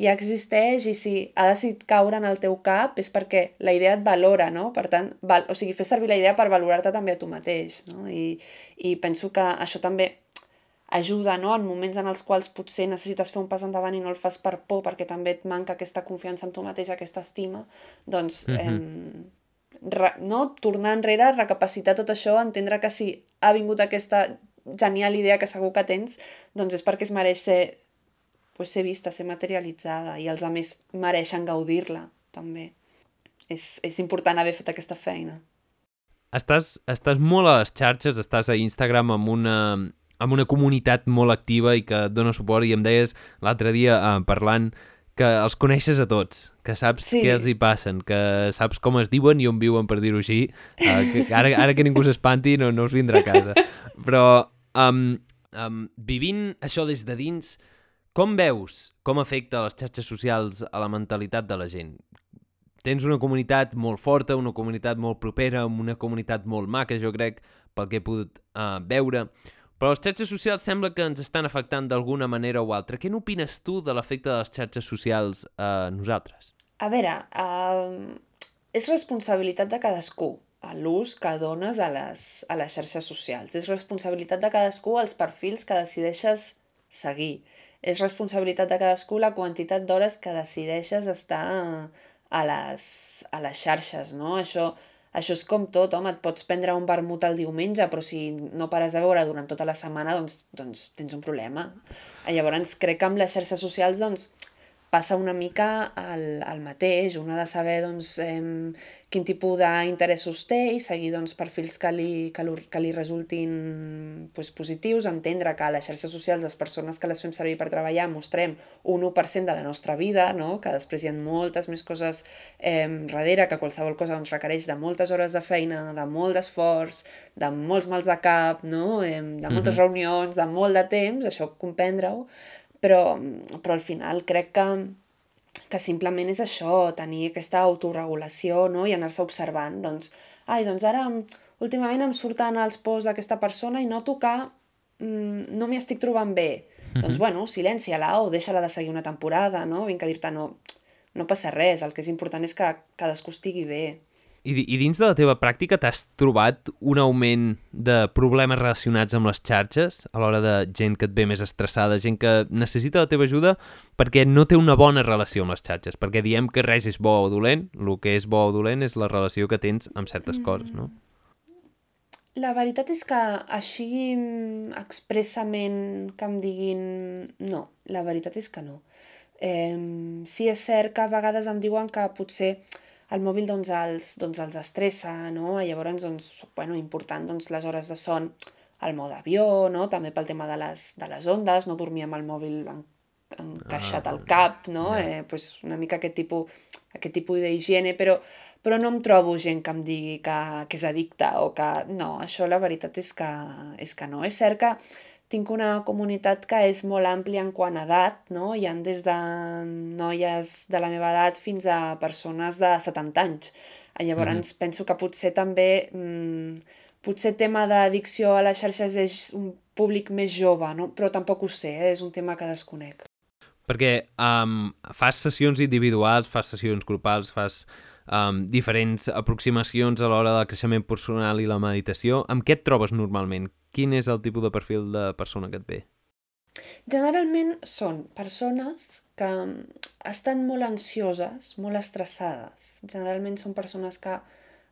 ja existeix i si ha decidit caure en el teu cap és perquè la idea et valora, no? Per tant, val, o sigui, fes servir la idea per valorar-te també a tu mateix, no? I, I penso que això també ajuda, no? En moments en els quals potser necessites fer un pas endavant i no el fas per por perquè també et manca aquesta confiança en tu mateix, aquesta estima, doncs... Mm -hmm. eh, re, no? tornar enrere, recapacitar tot això, entendre que si ha vingut aquesta genial idea que segur que tens, doncs és perquè es mereix ser, pues, ser vista, ser materialitzada i els altres mereixen gaudir-la, també. És, és important haver fet aquesta feina. Estàs, estàs molt a les xarxes, estàs a Instagram amb una, amb una comunitat molt activa i que et dona suport i em deies l'altre dia eh, parlant que els coneixes a tots, que saps sí. què els hi passen, que saps com es diuen i on viuen, per dir-ho així. Uh, que ara, ara que ningú s'espanti no, no us vindrà a casa. Però um, um, vivint això des de dins, com veus com afecta les xarxes socials a la mentalitat de la gent? Tens una comunitat molt forta, una comunitat molt propera, una comunitat molt maca, jo crec, pel que he pogut uh, veure, però les xarxes socials sembla que ens estan afectant d'alguna manera o altra. Què n'opines tu de l'efecte de les xarxes socials a nosaltres? A veure, uh, és responsabilitat de cadascú l'ús que dones a les, a les xarxes socials. És responsabilitat de cadascú els perfils que decideixes seguir. És responsabilitat de cadascú la quantitat d'hores que decideixes estar a les, a les xarxes, no? Això això és com tot, home, et pots prendre un vermut el diumenge, però si no pares a veure durant tota la setmana, doncs, doncs tens un problema. Llavors, crec que amb les xarxes socials, doncs, passa una mica el, el mateix, un ha de saber doncs, eh, quin tipus d'interessos té i seguir doncs, perfils que li, que, li, que li resultin pues, positius, entendre que a les xarxes socials les persones que les fem servir per treballar mostrem un 1% de la nostra vida, no? que després hi ha moltes més coses eh, darrere, que qualsevol cosa doncs, requereix de moltes hores de feina, de molt d'esforç, de molts mals de cap, no? eh, de moltes mm -hmm. reunions, de molt de temps, això comprendre-ho, però, però al final crec que, que simplement és això, tenir aquesta autorregulació no? i anar-se observant. Doncs, ai, doncs ara últimament em surten els posts d'aquesta persona i noto que mm, no m'hi estic trobant bé, mm -hmm. doncs, bueno, silencia-la o deixa-la de seguir una temporada, no? Vinc a dir-te, no, no passa res, el que és important és que cadascú estigui bé. I, I dins de la teva pràctica t'has trobat un augment de problemes relacionats amb les xarxes a l'hora de gent que et ve més estressada, gent que necessita la teva ajuda perquè no té una bona relació amb les xarxes, perquè diem que res és bo o dolent, el que és bo o dolent és la relació que tens amb certes mm. coses, no? La veritat és que així expressament que em diguin no, la veritat és que no. Eh, sí és cert que a vegades em diuen que potser el mòbil doncs els, doncs els estressa, no? I llavors, doncs, bueno, important, doncs les hores de son al mode avió, no? També pel tema de les, de les ondes, no dormir amb el mòbil en, encaixat ah, al cap, no? Eh, pues una mica aquest tipus, aquest tipus d'higiene, però però no em trobo gent que em digui que, que és addicta o que... No, això la veritat és que, és que no. És cert que tinc una comunitat que és molt àmplia en quant a edat, no? Hi han des de noies de la meva edat fins a persones de 70 anys. Llavors mm -hmm. penso que potser també... Mmm, potser tema d'addicció a les xarxes és un públic més jove, no? però tampoc ho sé, eh? és un tema que desconec. Perquè um, fas sessions individuals, fas sessions grupals, fas um, diferents aproximacions a l'hora del creixement personal i la meditació. Amb què et trobes normalment? Quin és el tipus de perfil de persona que et ve? Generalment són persones que estan molt ansioses, molt estressades. Generalment són persones que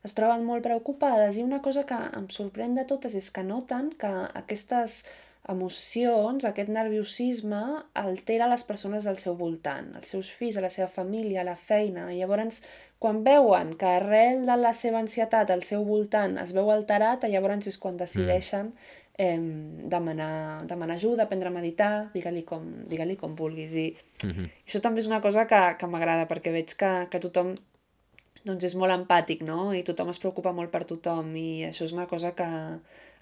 es troben molt preocupades i una cosa que em sorprèn de totes és que noten que aquestes emocions, aquest nerviosisme altera les persones al seu voltant, els seus fills, a la seva família, a la feina. I llavors, quan veuen que arrel de la seva ansietat al seu voltant es veu alterat, llavors és quan decideixen eh, demanar, demanar ajuda, aprendre a meditar, digue-li com, digue com vulguis. I mm -hmm. això també és una cosa que, que m'agrada, perquè veig que, que tothom doncs és molt empàtic, no? I tothom es preocupa molt per tothom i això és una cosa que,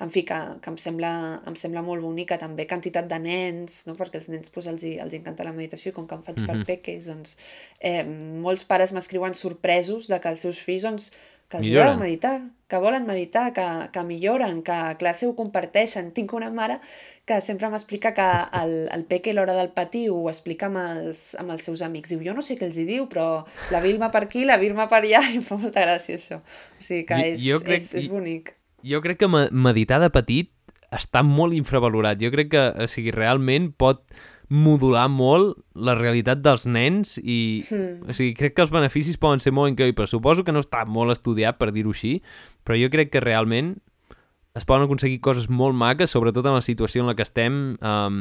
en fi, que, que em, sembla, em sembla molt bonica, també quantitat de nens, no? perquè els nens pues, els, els encanta la meditació i com que em faig mm -hmm. per mhm. peques, doncs eh, molts pares m'escriuen sorpresos de que els seus fills doncs, que els milloren. agrada meditar, que volen meditar, que, que milloren, que classe ho comparteixen. Tinc una mare que sempre m'explica que el, el peque a l'hora del patí ho explica amb els, amb els seus amics. Diu, jo no sé què els hi diu, però la Vilma per aquí, la Vilma per allà, i em fa molta gràcia això. O sigui que és, jo crec, és, és bonic jo crec que meditar de petit està molt infravalorat. Jo crec que, o sigui, realment pot modular molt la realitat dels nens i, mm. o sigui, crec que els beneficis poden ser molt increïbles. Suposo que no està molt estudiat, per dir-ho així, però jo crec que realment es poden aconseguir coses molt maques, sobretot en la situació en la que estem, um,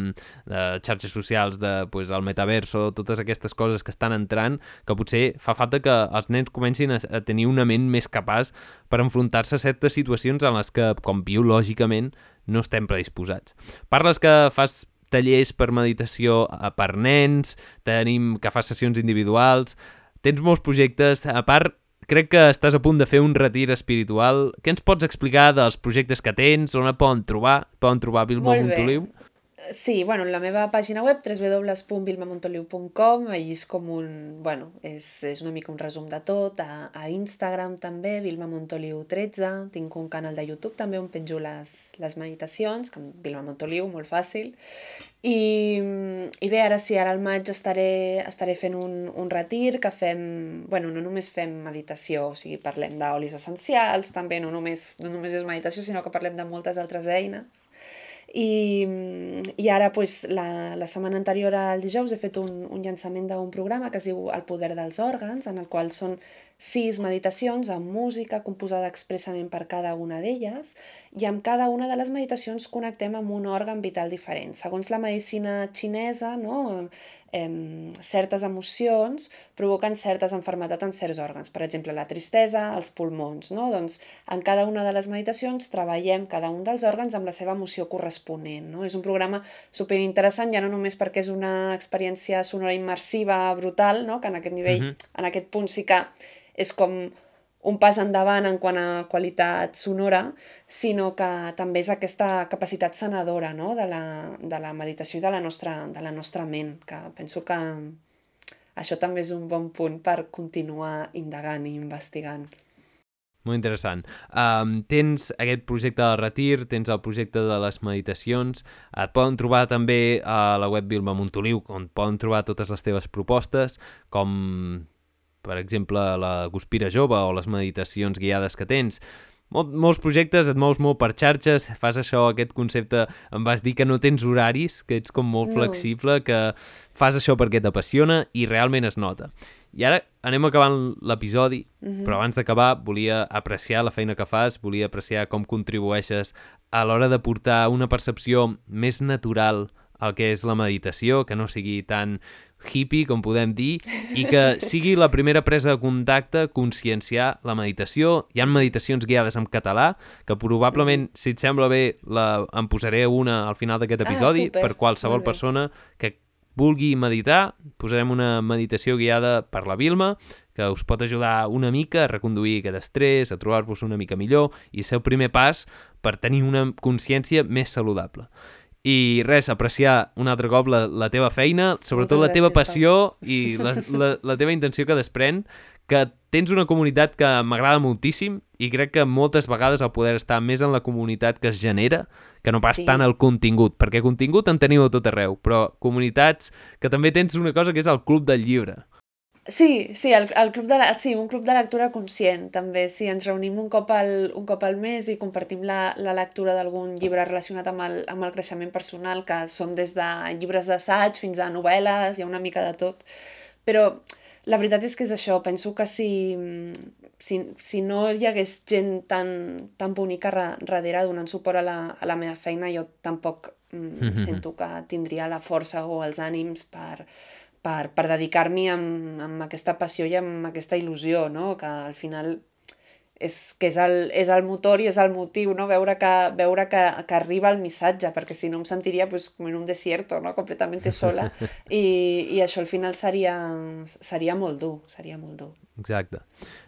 de xarxes socials, de pues, el metaverso, totes aquestes coses que estan entrant, que potser fa falta que els nens comencin a, a tenir una ment més capaç per enfrontar-se a certes situacions en les que, com biològicament, no estem predisposats. Parles que fas tallers per meditació eh, per nens, tenim que fas sessions individuals, tens molts projectes, a part crec que estàs a punt de fer un retir espiritual. Què ens pots explicar dels projectes que tens? On et poden trobar? Poden trobar Vilma Montoliu? Sí, bueno, la meva pàgina web www.vilmamontoliu.com allí és com un, bueno, és, és una mica un resum de tot, a, a Instagram també, Vilma Montoliu 13, tinc un canal de YouTube també on penjo les, les meditacions, com Vilma Montoliu, molt fàcil, i, i bé, ara sí, ara al maig estaré, estaré fent un, un retir que fem, bueno, no només fem meditació, o sigui, parlem d'olis essencials, també no només, no només és meditació, sinó que parlem de moltes altres eines, i, i ara, pues, la, la setmana anterior al dijous, he fet un, un llançament d'un programa que es diu El poder dels òrgans, en el qual són sis meditacions amb música composada expressament per cada una d'elles i amb cada una de les meditacions connectem amb un òrgan vital diferent. Segons la medicina xinesa, no, eh, certes emocions provoquen certes enfermetats en certs òrgans. Per exemple, la tristesa, els pulmons. No? Doncs en cada una de les meditacions treballem cada un dels òrgans amb la seva emoció corresponent. No? És un programa superinteressant, ja no només perquè és una experiència sonora immersiva brutal, no? que en aquest nivell, uh -huh. en aquest punt sí que és com un pas endavant en quant a qualitat sonora, sinó que també és aquesta capacitat sanadora no? de, la, de la meditació i de la, nostra, de la nostra ment, que penso que això també és un bon punt per continuar indagant i investigant. molt interessant. Um, tens aquest projecte de retir, tens el projecte de les meditacions, et poden trobar també a la web Vilma Montoliu, on poden trobar totes les teves propostes, com per exemple la Guspira Jove o les meditacions guiades que tens. Mol, molts projectes, et mous molt per xarxes, fas això, aquest concepte, em vas dir que no tens horaris, que ets com molt No. flexible, que fas això perquè t'apassiona i realment es nota. I ara anem acabant l'episodi, Mhm. però abans d'acabar volia apreciar la feina que fas, volia apreciar com contribueixes a l'hora de portar una percepció més natural al que és la meditació, que no sigui tan hippie, com podem dir, i que sigui la primera presa de contacte conscienciar la meditació. Hi ha meditacions guiades en català, que probablement, si et sembla bé, la, en posaré una al final d'aquest Ah, episodi, súper, per qualsevol persona que vulgui meditar, posarem una meditació guiada per la Vilma, que us pot ajudar una mica a reconduir aquest estrès, a trobar-vos una mica millor i ser el primer pas per tenir una consciència més saludable. I res, apreciar un altre cop la, la teva feina, sobretot Moltes la teva gràcies, Pau. passió i la, la, la teva intenció que desprèn, que tens una comunitat que m'agrada moltíssim i crec que moltes vegades el poder estar més en la comunitat que es genera que no pas Sí. tant el contingut, perquè contingut en teniu a tot arreu, però comunitats que també tens una cosa que és el club del llibre. Sí, sí, el, el club de la, sí, un club de lectura conscient, també. Sí, ens reunim un cop al, un cop al mes i compartim la, la lectura d'algun llibre relacionat amb el, amb el creixement personal, que són des de llibres d'assaig fins a novel·les, hi ha una mica de tot. Però la veritat és que és això, penso que si, si, si no hi hagués gent tan, tan bonica ra- darrere donant suport a la, a la meva feina, jo tampoc mm, sento que tindria la força o els ànims per, per, per dedicar-m'hi amb, amb aquesta passió i amb aquesta il·lusió, no? que al final és, que és el, és el motor i és el motiu, no? veure, que, veure que, que arriba el missatge, perquè si no em sentiria pues, com en un desierto, no? completamente sola, i, i això al final seria, seria molt dur, seria molt dur. Exacte.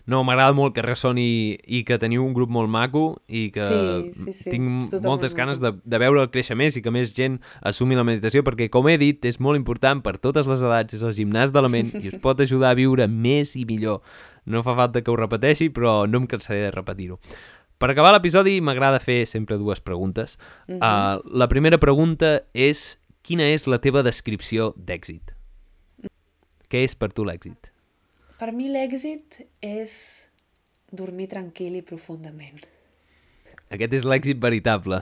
No, m'agrada molt que ressoni i que teniu un grup molt maco i que Sí, sí, sí, tinc moltes ganes de, de veure el créixer més i que més gent assumi la meditació perquè, com he dit, és molt important per totes les edats, és el gimnàs de la ment i us pot ajudar a viure més i millor. No fa falta que ho repeteixi, però no em cansaré de repetir-ho. Per acabar l'episodi m'agrada fer sempre dues preguntes. Mhm. uh, la primera pregunta és quina és la teva descripció d'èxit? Què és per tu l'èxit? Per mi l'èxit és dormir tranquil i profundament. Aquest és l'èxit veritable.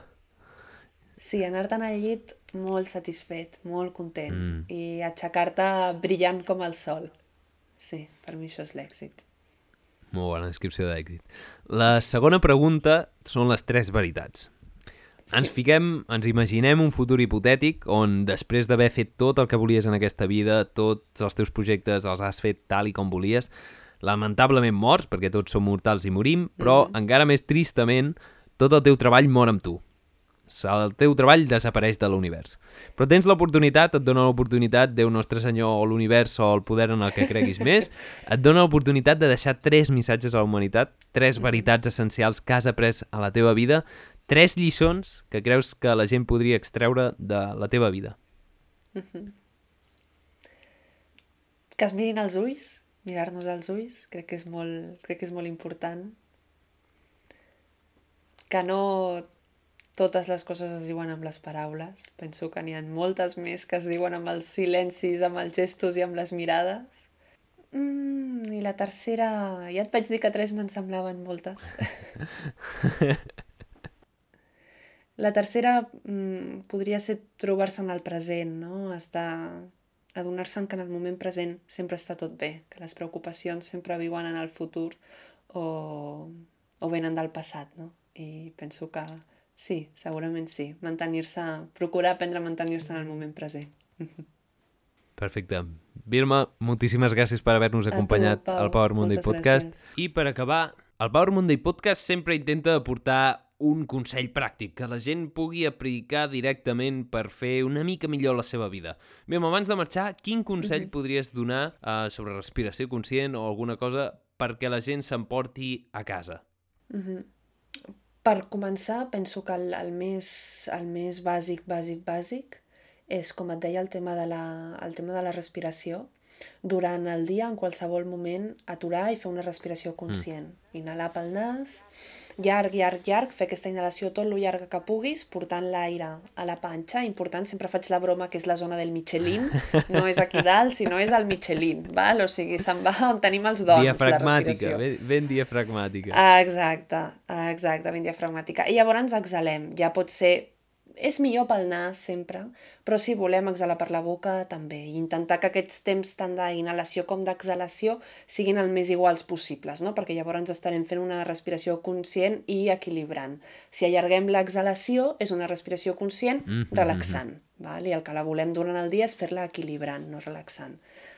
Sí, anar-te'n al llit molt satisfet, molt content Mm. i aixecar-te brillant com el sol. Sí, per mi això és l'èxit. Molt bona descripció d'èxit. La segona pregunta són les tres veritats. Sí. Ens fiquem, ens imaginem un futur hipotètic on després d'haver fet tot el que volies en aquesta vida, tots els teus projectes els has fet tal i com volies, lamentablement morts, perquè tots som mortals i morim, però encara més tristament, tot el teu treball mor amb tu. El teu treball desapareix de l'univers. Però tens l'oportunitat, et dona l'oportunitat, Déu Nostre Senyor o l'univers o el poder en el que creguis més, et dona l'oportunitat de deixar tres missatges a la humanitat, tres veritats essencials que has après a la teva vida, tres lliçons que creus que la gent podria extreure de la teva vida. Que es mirin als ulls, mirar-nos als ulls, crec que és molt, crec que és molt important. Que no totes les coses es diuen amb les paraules. Penso que n'hi ha moltes més que es diuen amb els silencis, amb els gestos i amb les mirades. Mm, I la tercera... Ja et vaig dir que tres me'n semblaven moltes. La tercera mm, podria ser trobar-se en el present, no? Estar... Adonar-se'n que en el moment present sempre està tot bé, que les preocupacions sempre viuen en el futur o, o venen del passat, no? I penso que sí, segurament sí. Mantenir-se, procurar aprendre a mantenir-se en el moment present. Perfecte. Birma, moltíssimes gràcies per haver-nos tu, acompanyat Pau. al Power Monday Moltes Podcast. gràcies. I per acabar, el Power Monday Podcast sempre intenta aportar un consell pràctic que la gent pugui aplicar directament per fer una mica millor la seva vida. Bé, abans de marxar, quin consell podries donar uh, sobre respiració conscient o alguna cosa perquè la gent s'emporti a casa? Per començar, penso que el, el, més, el més bàsic, bàsic, bàsic és, com et deia, el tema de la, el tema de la respiració. durant el dia, en qualsevol moment, aturar i fer una respiració conscient. Mm. Inhalar pel nas, llarg, llarg, llarg, fer aquesta inhalació tot lo llarga que puguis, portant l'aire a la panxa. Important, sempre faig la broma que és la zona del Michelin, no és aquí dalt, sinó és el Michelin, val? O sigui, se'n va on tenim els dons, diafragmàtica, la ben, ben diafragmàtica. Exacte, exacte, ben diafragmàtica. I llavors exhalem, ja pot ser és millor pel nas sempre, però si volem exhalar per la boca també. I intentar que aquests temps tant d'inhalació com d'exhalació siguin el més iguals possibles, no? perquè llavors estarem fent una respiració conscient i equilibrant. Si allarguem l'exhalació, és una respiració conscient mm -hmm. relaxant. Val? I el que la volem durant el dia és fer-la equilibrant, no relaxant.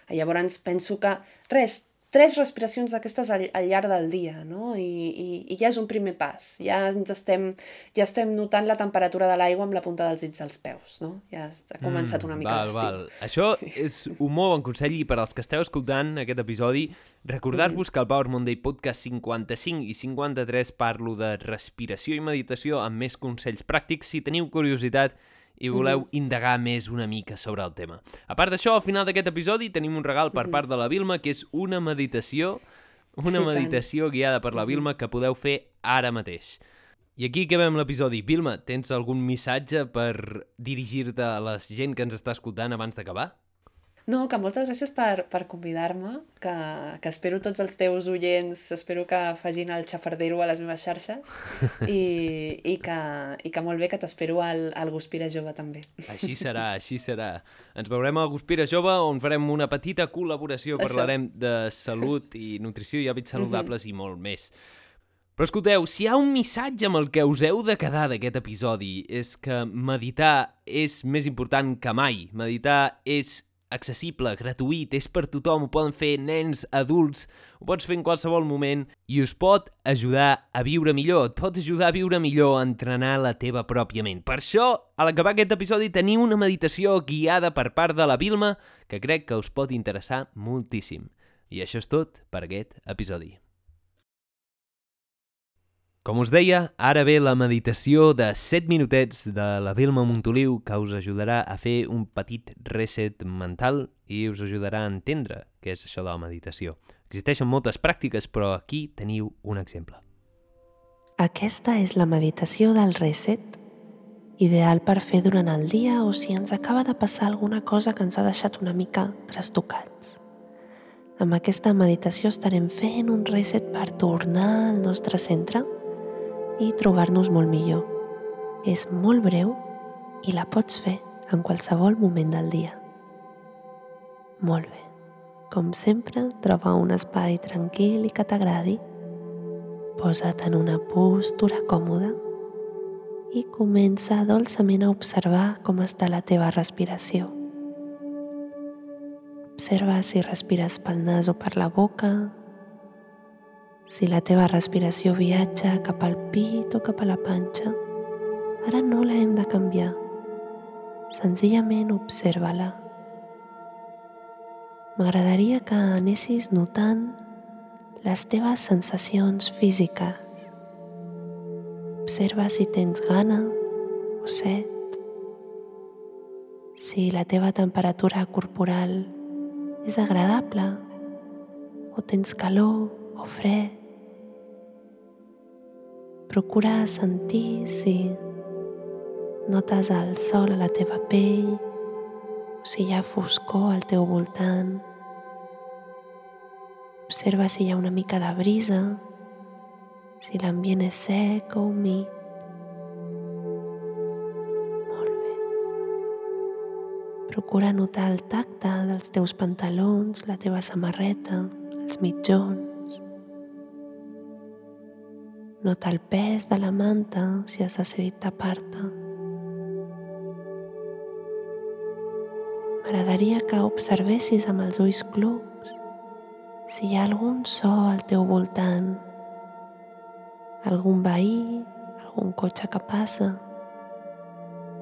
Llavors penso que, res, tres respiracions d'aquestes al, al llarg del dia, no? I, i, I ja és un primer pas. Ja ens estem, ja estem notant la temperatura de l'aigua amb la punta dels dits dels peus, no? Ja ha començat una mica mm, val, val. Això sí. és un molt bon consell i per als que esteu escoltant aquest episodi, recordar-vos mm. que al Power Monday Podcast 55 i 53 parlo de respiració i meditació amb més consells pràctics. Si teniu curiositat, i voleu mm indagar més una mica sobre el tema. A part d'això, al final d'aquest episodi tenim un regal per -hmm. part de la Vilma, que és una meditació, una sí, meditació tant. guiada per la Vilma que podeu fer ara mateix. I aquí acabem l'episodi. Vilma, tens algun missatge per dirigir-te a la gent que ens està escoltant abans d'acabar? No, que moltes gràcies per, per convidar-me, que, que espero tots els teus oients, espero que fagin el xafardero a les meves xarxes i, i, que, i que molt bé que t'espero al, al Guspira Jove també. Així serà, així serà. Ens veurem al Guspira Jove on farem una petita col·laboració, Això. parlarem de salut i nutrició i hàbits saludables uh -huh. i molt més. Però escolteu, si hi ha un missatge amb el que us heu de quedar d'aquest episodi és que meditar és més important que mai. Meditar és accessible, gratuït, és per tothom, ho poden fer nens, adults, ho pots fer en qualsevol moment i us pot ajudar a viure millor, et pot ajudar a viure millor a entrenar la teva pròpia ment. Per això, a l'acabar aquest episodi teniu una meditació guiada per part de la Vilma que crec que us pot interessar moltíssim. I això és tot per aquest episodi. Com us deia, ara ve la meditació de 7 minutets de la Vilma Montoliu que us ajudarà a fer un petit reset mental i us ajudarà a entendre què és això de la meditació. Existeixen moltes pràctiques, però aquí teniu un exemple. Aquesta és la meditació del reset, ideal per fer durant el dia o si ens acaba de passar alguna cosa que ens ha deixat una mica trastocats. Amb aquesta meditació estarem fent un reset per tornar al nostre centre, i trobar-nos molt millor. És molt breu i la pots fer en qualsevol moment del dia. Molt bé. Com sempre, troba un espai tranquil i que t'agradi. Posa't en una postura còmoda i comença dolçament a observar com està la teva respiració. Observa si respires pel nas o per la boca, si la teva respiració viatja cap al pit o cap a la panxa, ara no la hem de canviar. Senzillament observa-la. M'agradaria que anessis notant les teves sensacions físiques. Observa si tens gana o set, si la teva temperatura corporal és agradable o tens calor o fred. Procura sentir si notes el sol a la teva pell o si hi ha foscor al teu voltant. Observa si hi ha una mica de brisa, si l'ambient és sec o humit. Procura notar el tacte dels teus pantalons, la teva samarreta, els mitjons. Nota el pes de la manta si has decidit tapar-te. M'agradaria que observessis amb els ulls clucs si hi ha algun so al teu voltant, algun veí, algun cotxe que passa,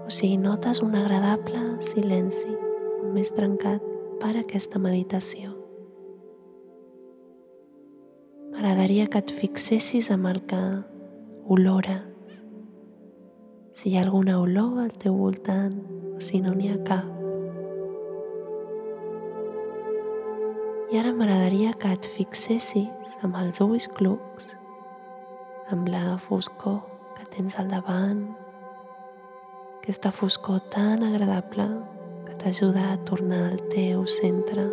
o si notes un agradable silenci més trencat per aquesta meditació. M'agradaria que et fixessis amb el que olores. Si hi ha alguna olor al teu voltant o si no n'hi ha cap. I ara m'agradaria que et fixessis amb els ulls clucs, amb la foscor que tens al davant, aquesta foscor tan agradable que t'ajuda a tornar al teu centre.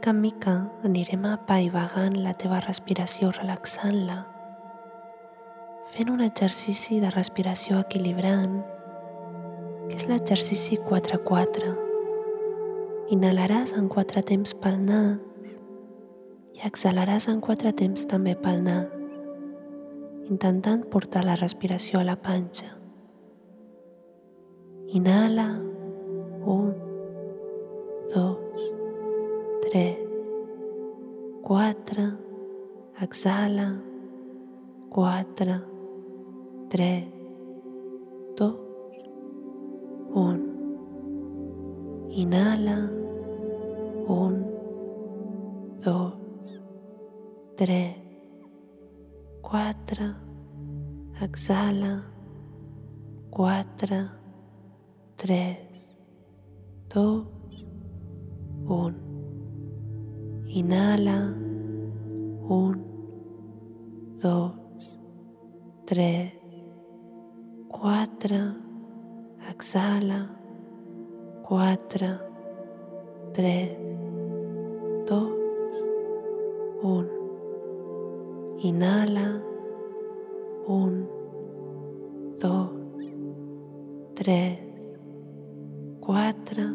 Mica en mica, anirem apaivagant la teva respiració, relaxant-la, fent un exercici de respiració equilibrant, que és l'exercici 4-4. Inhalaràs en quatre temps pel nas i exhalaràs en quatre temps també pel nas, intentant portar la respiració a la panxa. Inhala, un, dos, 3, 4, exhala, 4, 3, 2, 1. Inhala, 1, 2, 3, 4, exhala, 4, 3, 2, 1. Inhala. Un, dos, tres, quatre. Exhala. Quatre, tres, dos, un. Inhala. Un, dos, tres, quatre.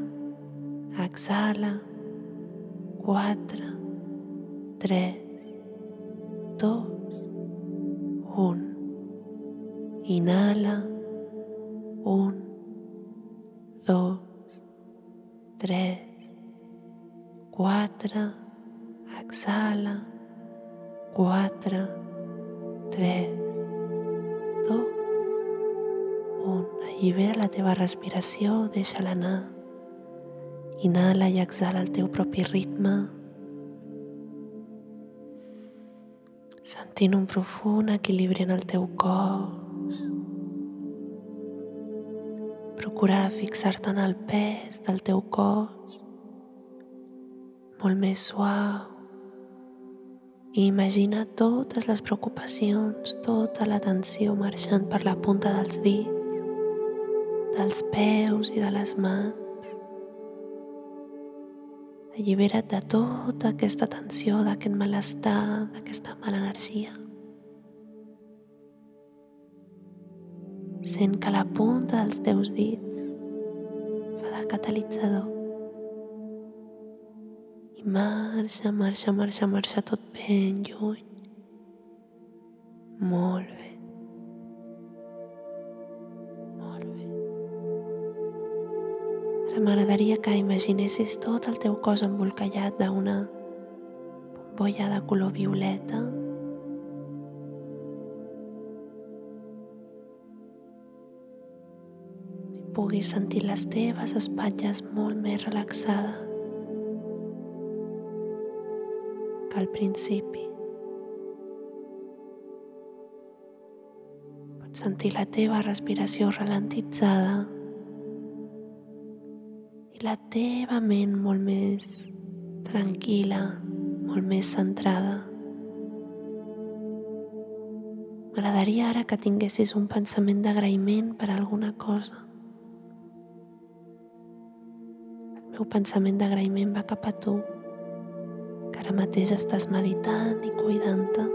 Exhala. Quatre, tres, dos, un. Inhala. Un, dos, tres, quatre. Exhala. Quatre, tres, dos, un. Allibera la teva respiració, deixa-la anar. Inhala i exhala el teu propi ritme, sentint un profund equilibri en el teu cos. Procura fixar-te en el pes del teu cos, molt més suau. I imagina totes les preocupacions, tota la tensió marxant per la punta dels dits, dels peus i de les mans. Allibera't de tota aquesta tensió, d'aquest malestar, d'aquesta mala energia. Sent que la punta dels teus dits fa de catalitzador. I marxa, marxa, marxa, marxa tot ben lluny. Molt bé. M'agradaria que imaginessis tot el teu cos embolcallat d'una bombolla de color violeta i puguis sentir les teves espatlles molt més relaxades que al principi. Pots sentir la teva respiració ralentitzada la teva ment molt més tranquil·la, molt més centrada. M'agradaria ara que tinguessis un pensament d'agraïment per alguna cosa. El meu pensament d'agraïment va cap a tu, que ara mateix estàs meditant i cuidant-te.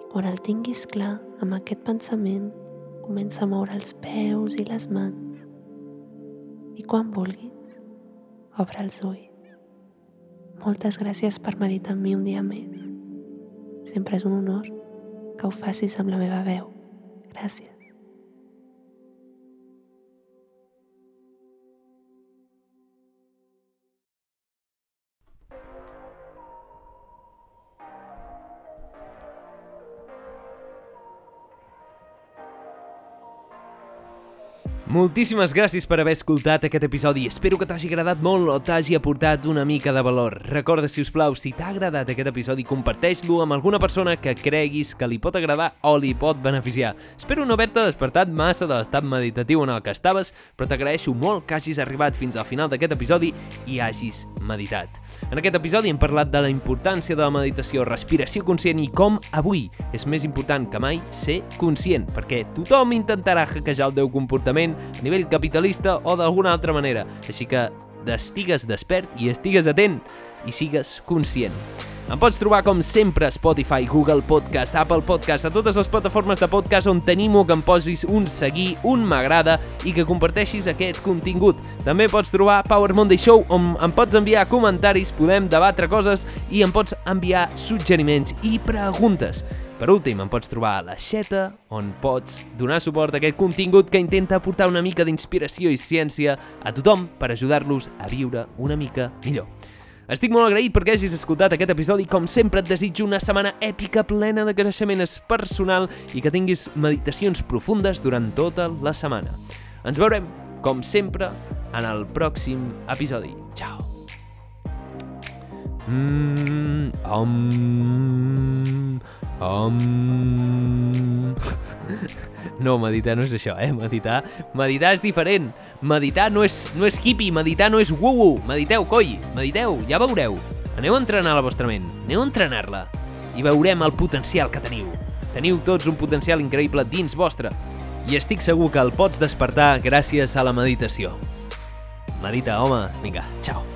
I quan el tinguis clar, amb aquest pensament, comença a moure els peus i les mans i quan vulguis, obre els ulls. Moltes gràcies per meditar amb mi un dia més. Sempre és un honor que ho facis amb la meva veu. Gràcies. Moltíssimes gràcies per haver escoltat aquest episodi. Espero que t'hagi agradat molt o t'hagi aportat una mica de valor. Recorda, si us plau, si t'ha agradat aquest episodi, comparteix-lo amb alguna persona que creguis que li pot agradar o li pot beneficiar. Espero no haver-te despertat massa de l'estat meditatiu en el que estaves, però t'agraeixo molt que hagis arribat fins al final d'aquest episodi i hagis meditat. En aquest episodi hem parlat de la importància de la meditació, respiració conscient i com avui és més important que mai ser conscient, perquè tothom intentarà hackejar el teu comportament a nivell capitalista o d'alguna altra manera. Així que estigues despert i estigues atent i sigues conscient. Em pots trobar com sempre a Spotify, Google Podcast, Apple Podcast, a totes les plataformes de podcast on t'animo que em posis un seguir, un m'agrada i que comparteixis aquest contingut. També pots trobar Power Monday Show on em pots enviar comentaris, podem debatre coses i em pots enviar suggeriments i preguntes. Per últim, em pots trobar a la Xeta, on pots donar suport a aquest contingut que intenta aportar una mica d'inspiració i ciència a tothom per ajudar-los a viure una mica millor. Estic molt agraït perquè hagis escoltat aquest episodi. Com sempre, et desitjo una setmana èpica plena de creixement personal i que tinguis meditacions profundes durant tota la setmana. Ens veurem, com sempre, en el pròxim episodi. Ciao! Mmm... Om... Om... No, meditar no és això, eh? Meditar, meditar és diferent. Meditar no és, no és hippie, meditar no és woo-woo. Mediteu, coi, mediteu, ja veureu. Aneu a entrenar la vostra ment, aneu a entrenar-la i veurem el potencial que teniu. Teniu tots un potencial increïble dins vostre i estic segur que el pots despertar gràcies a la meditació. Medita, home. Vinga, ciao.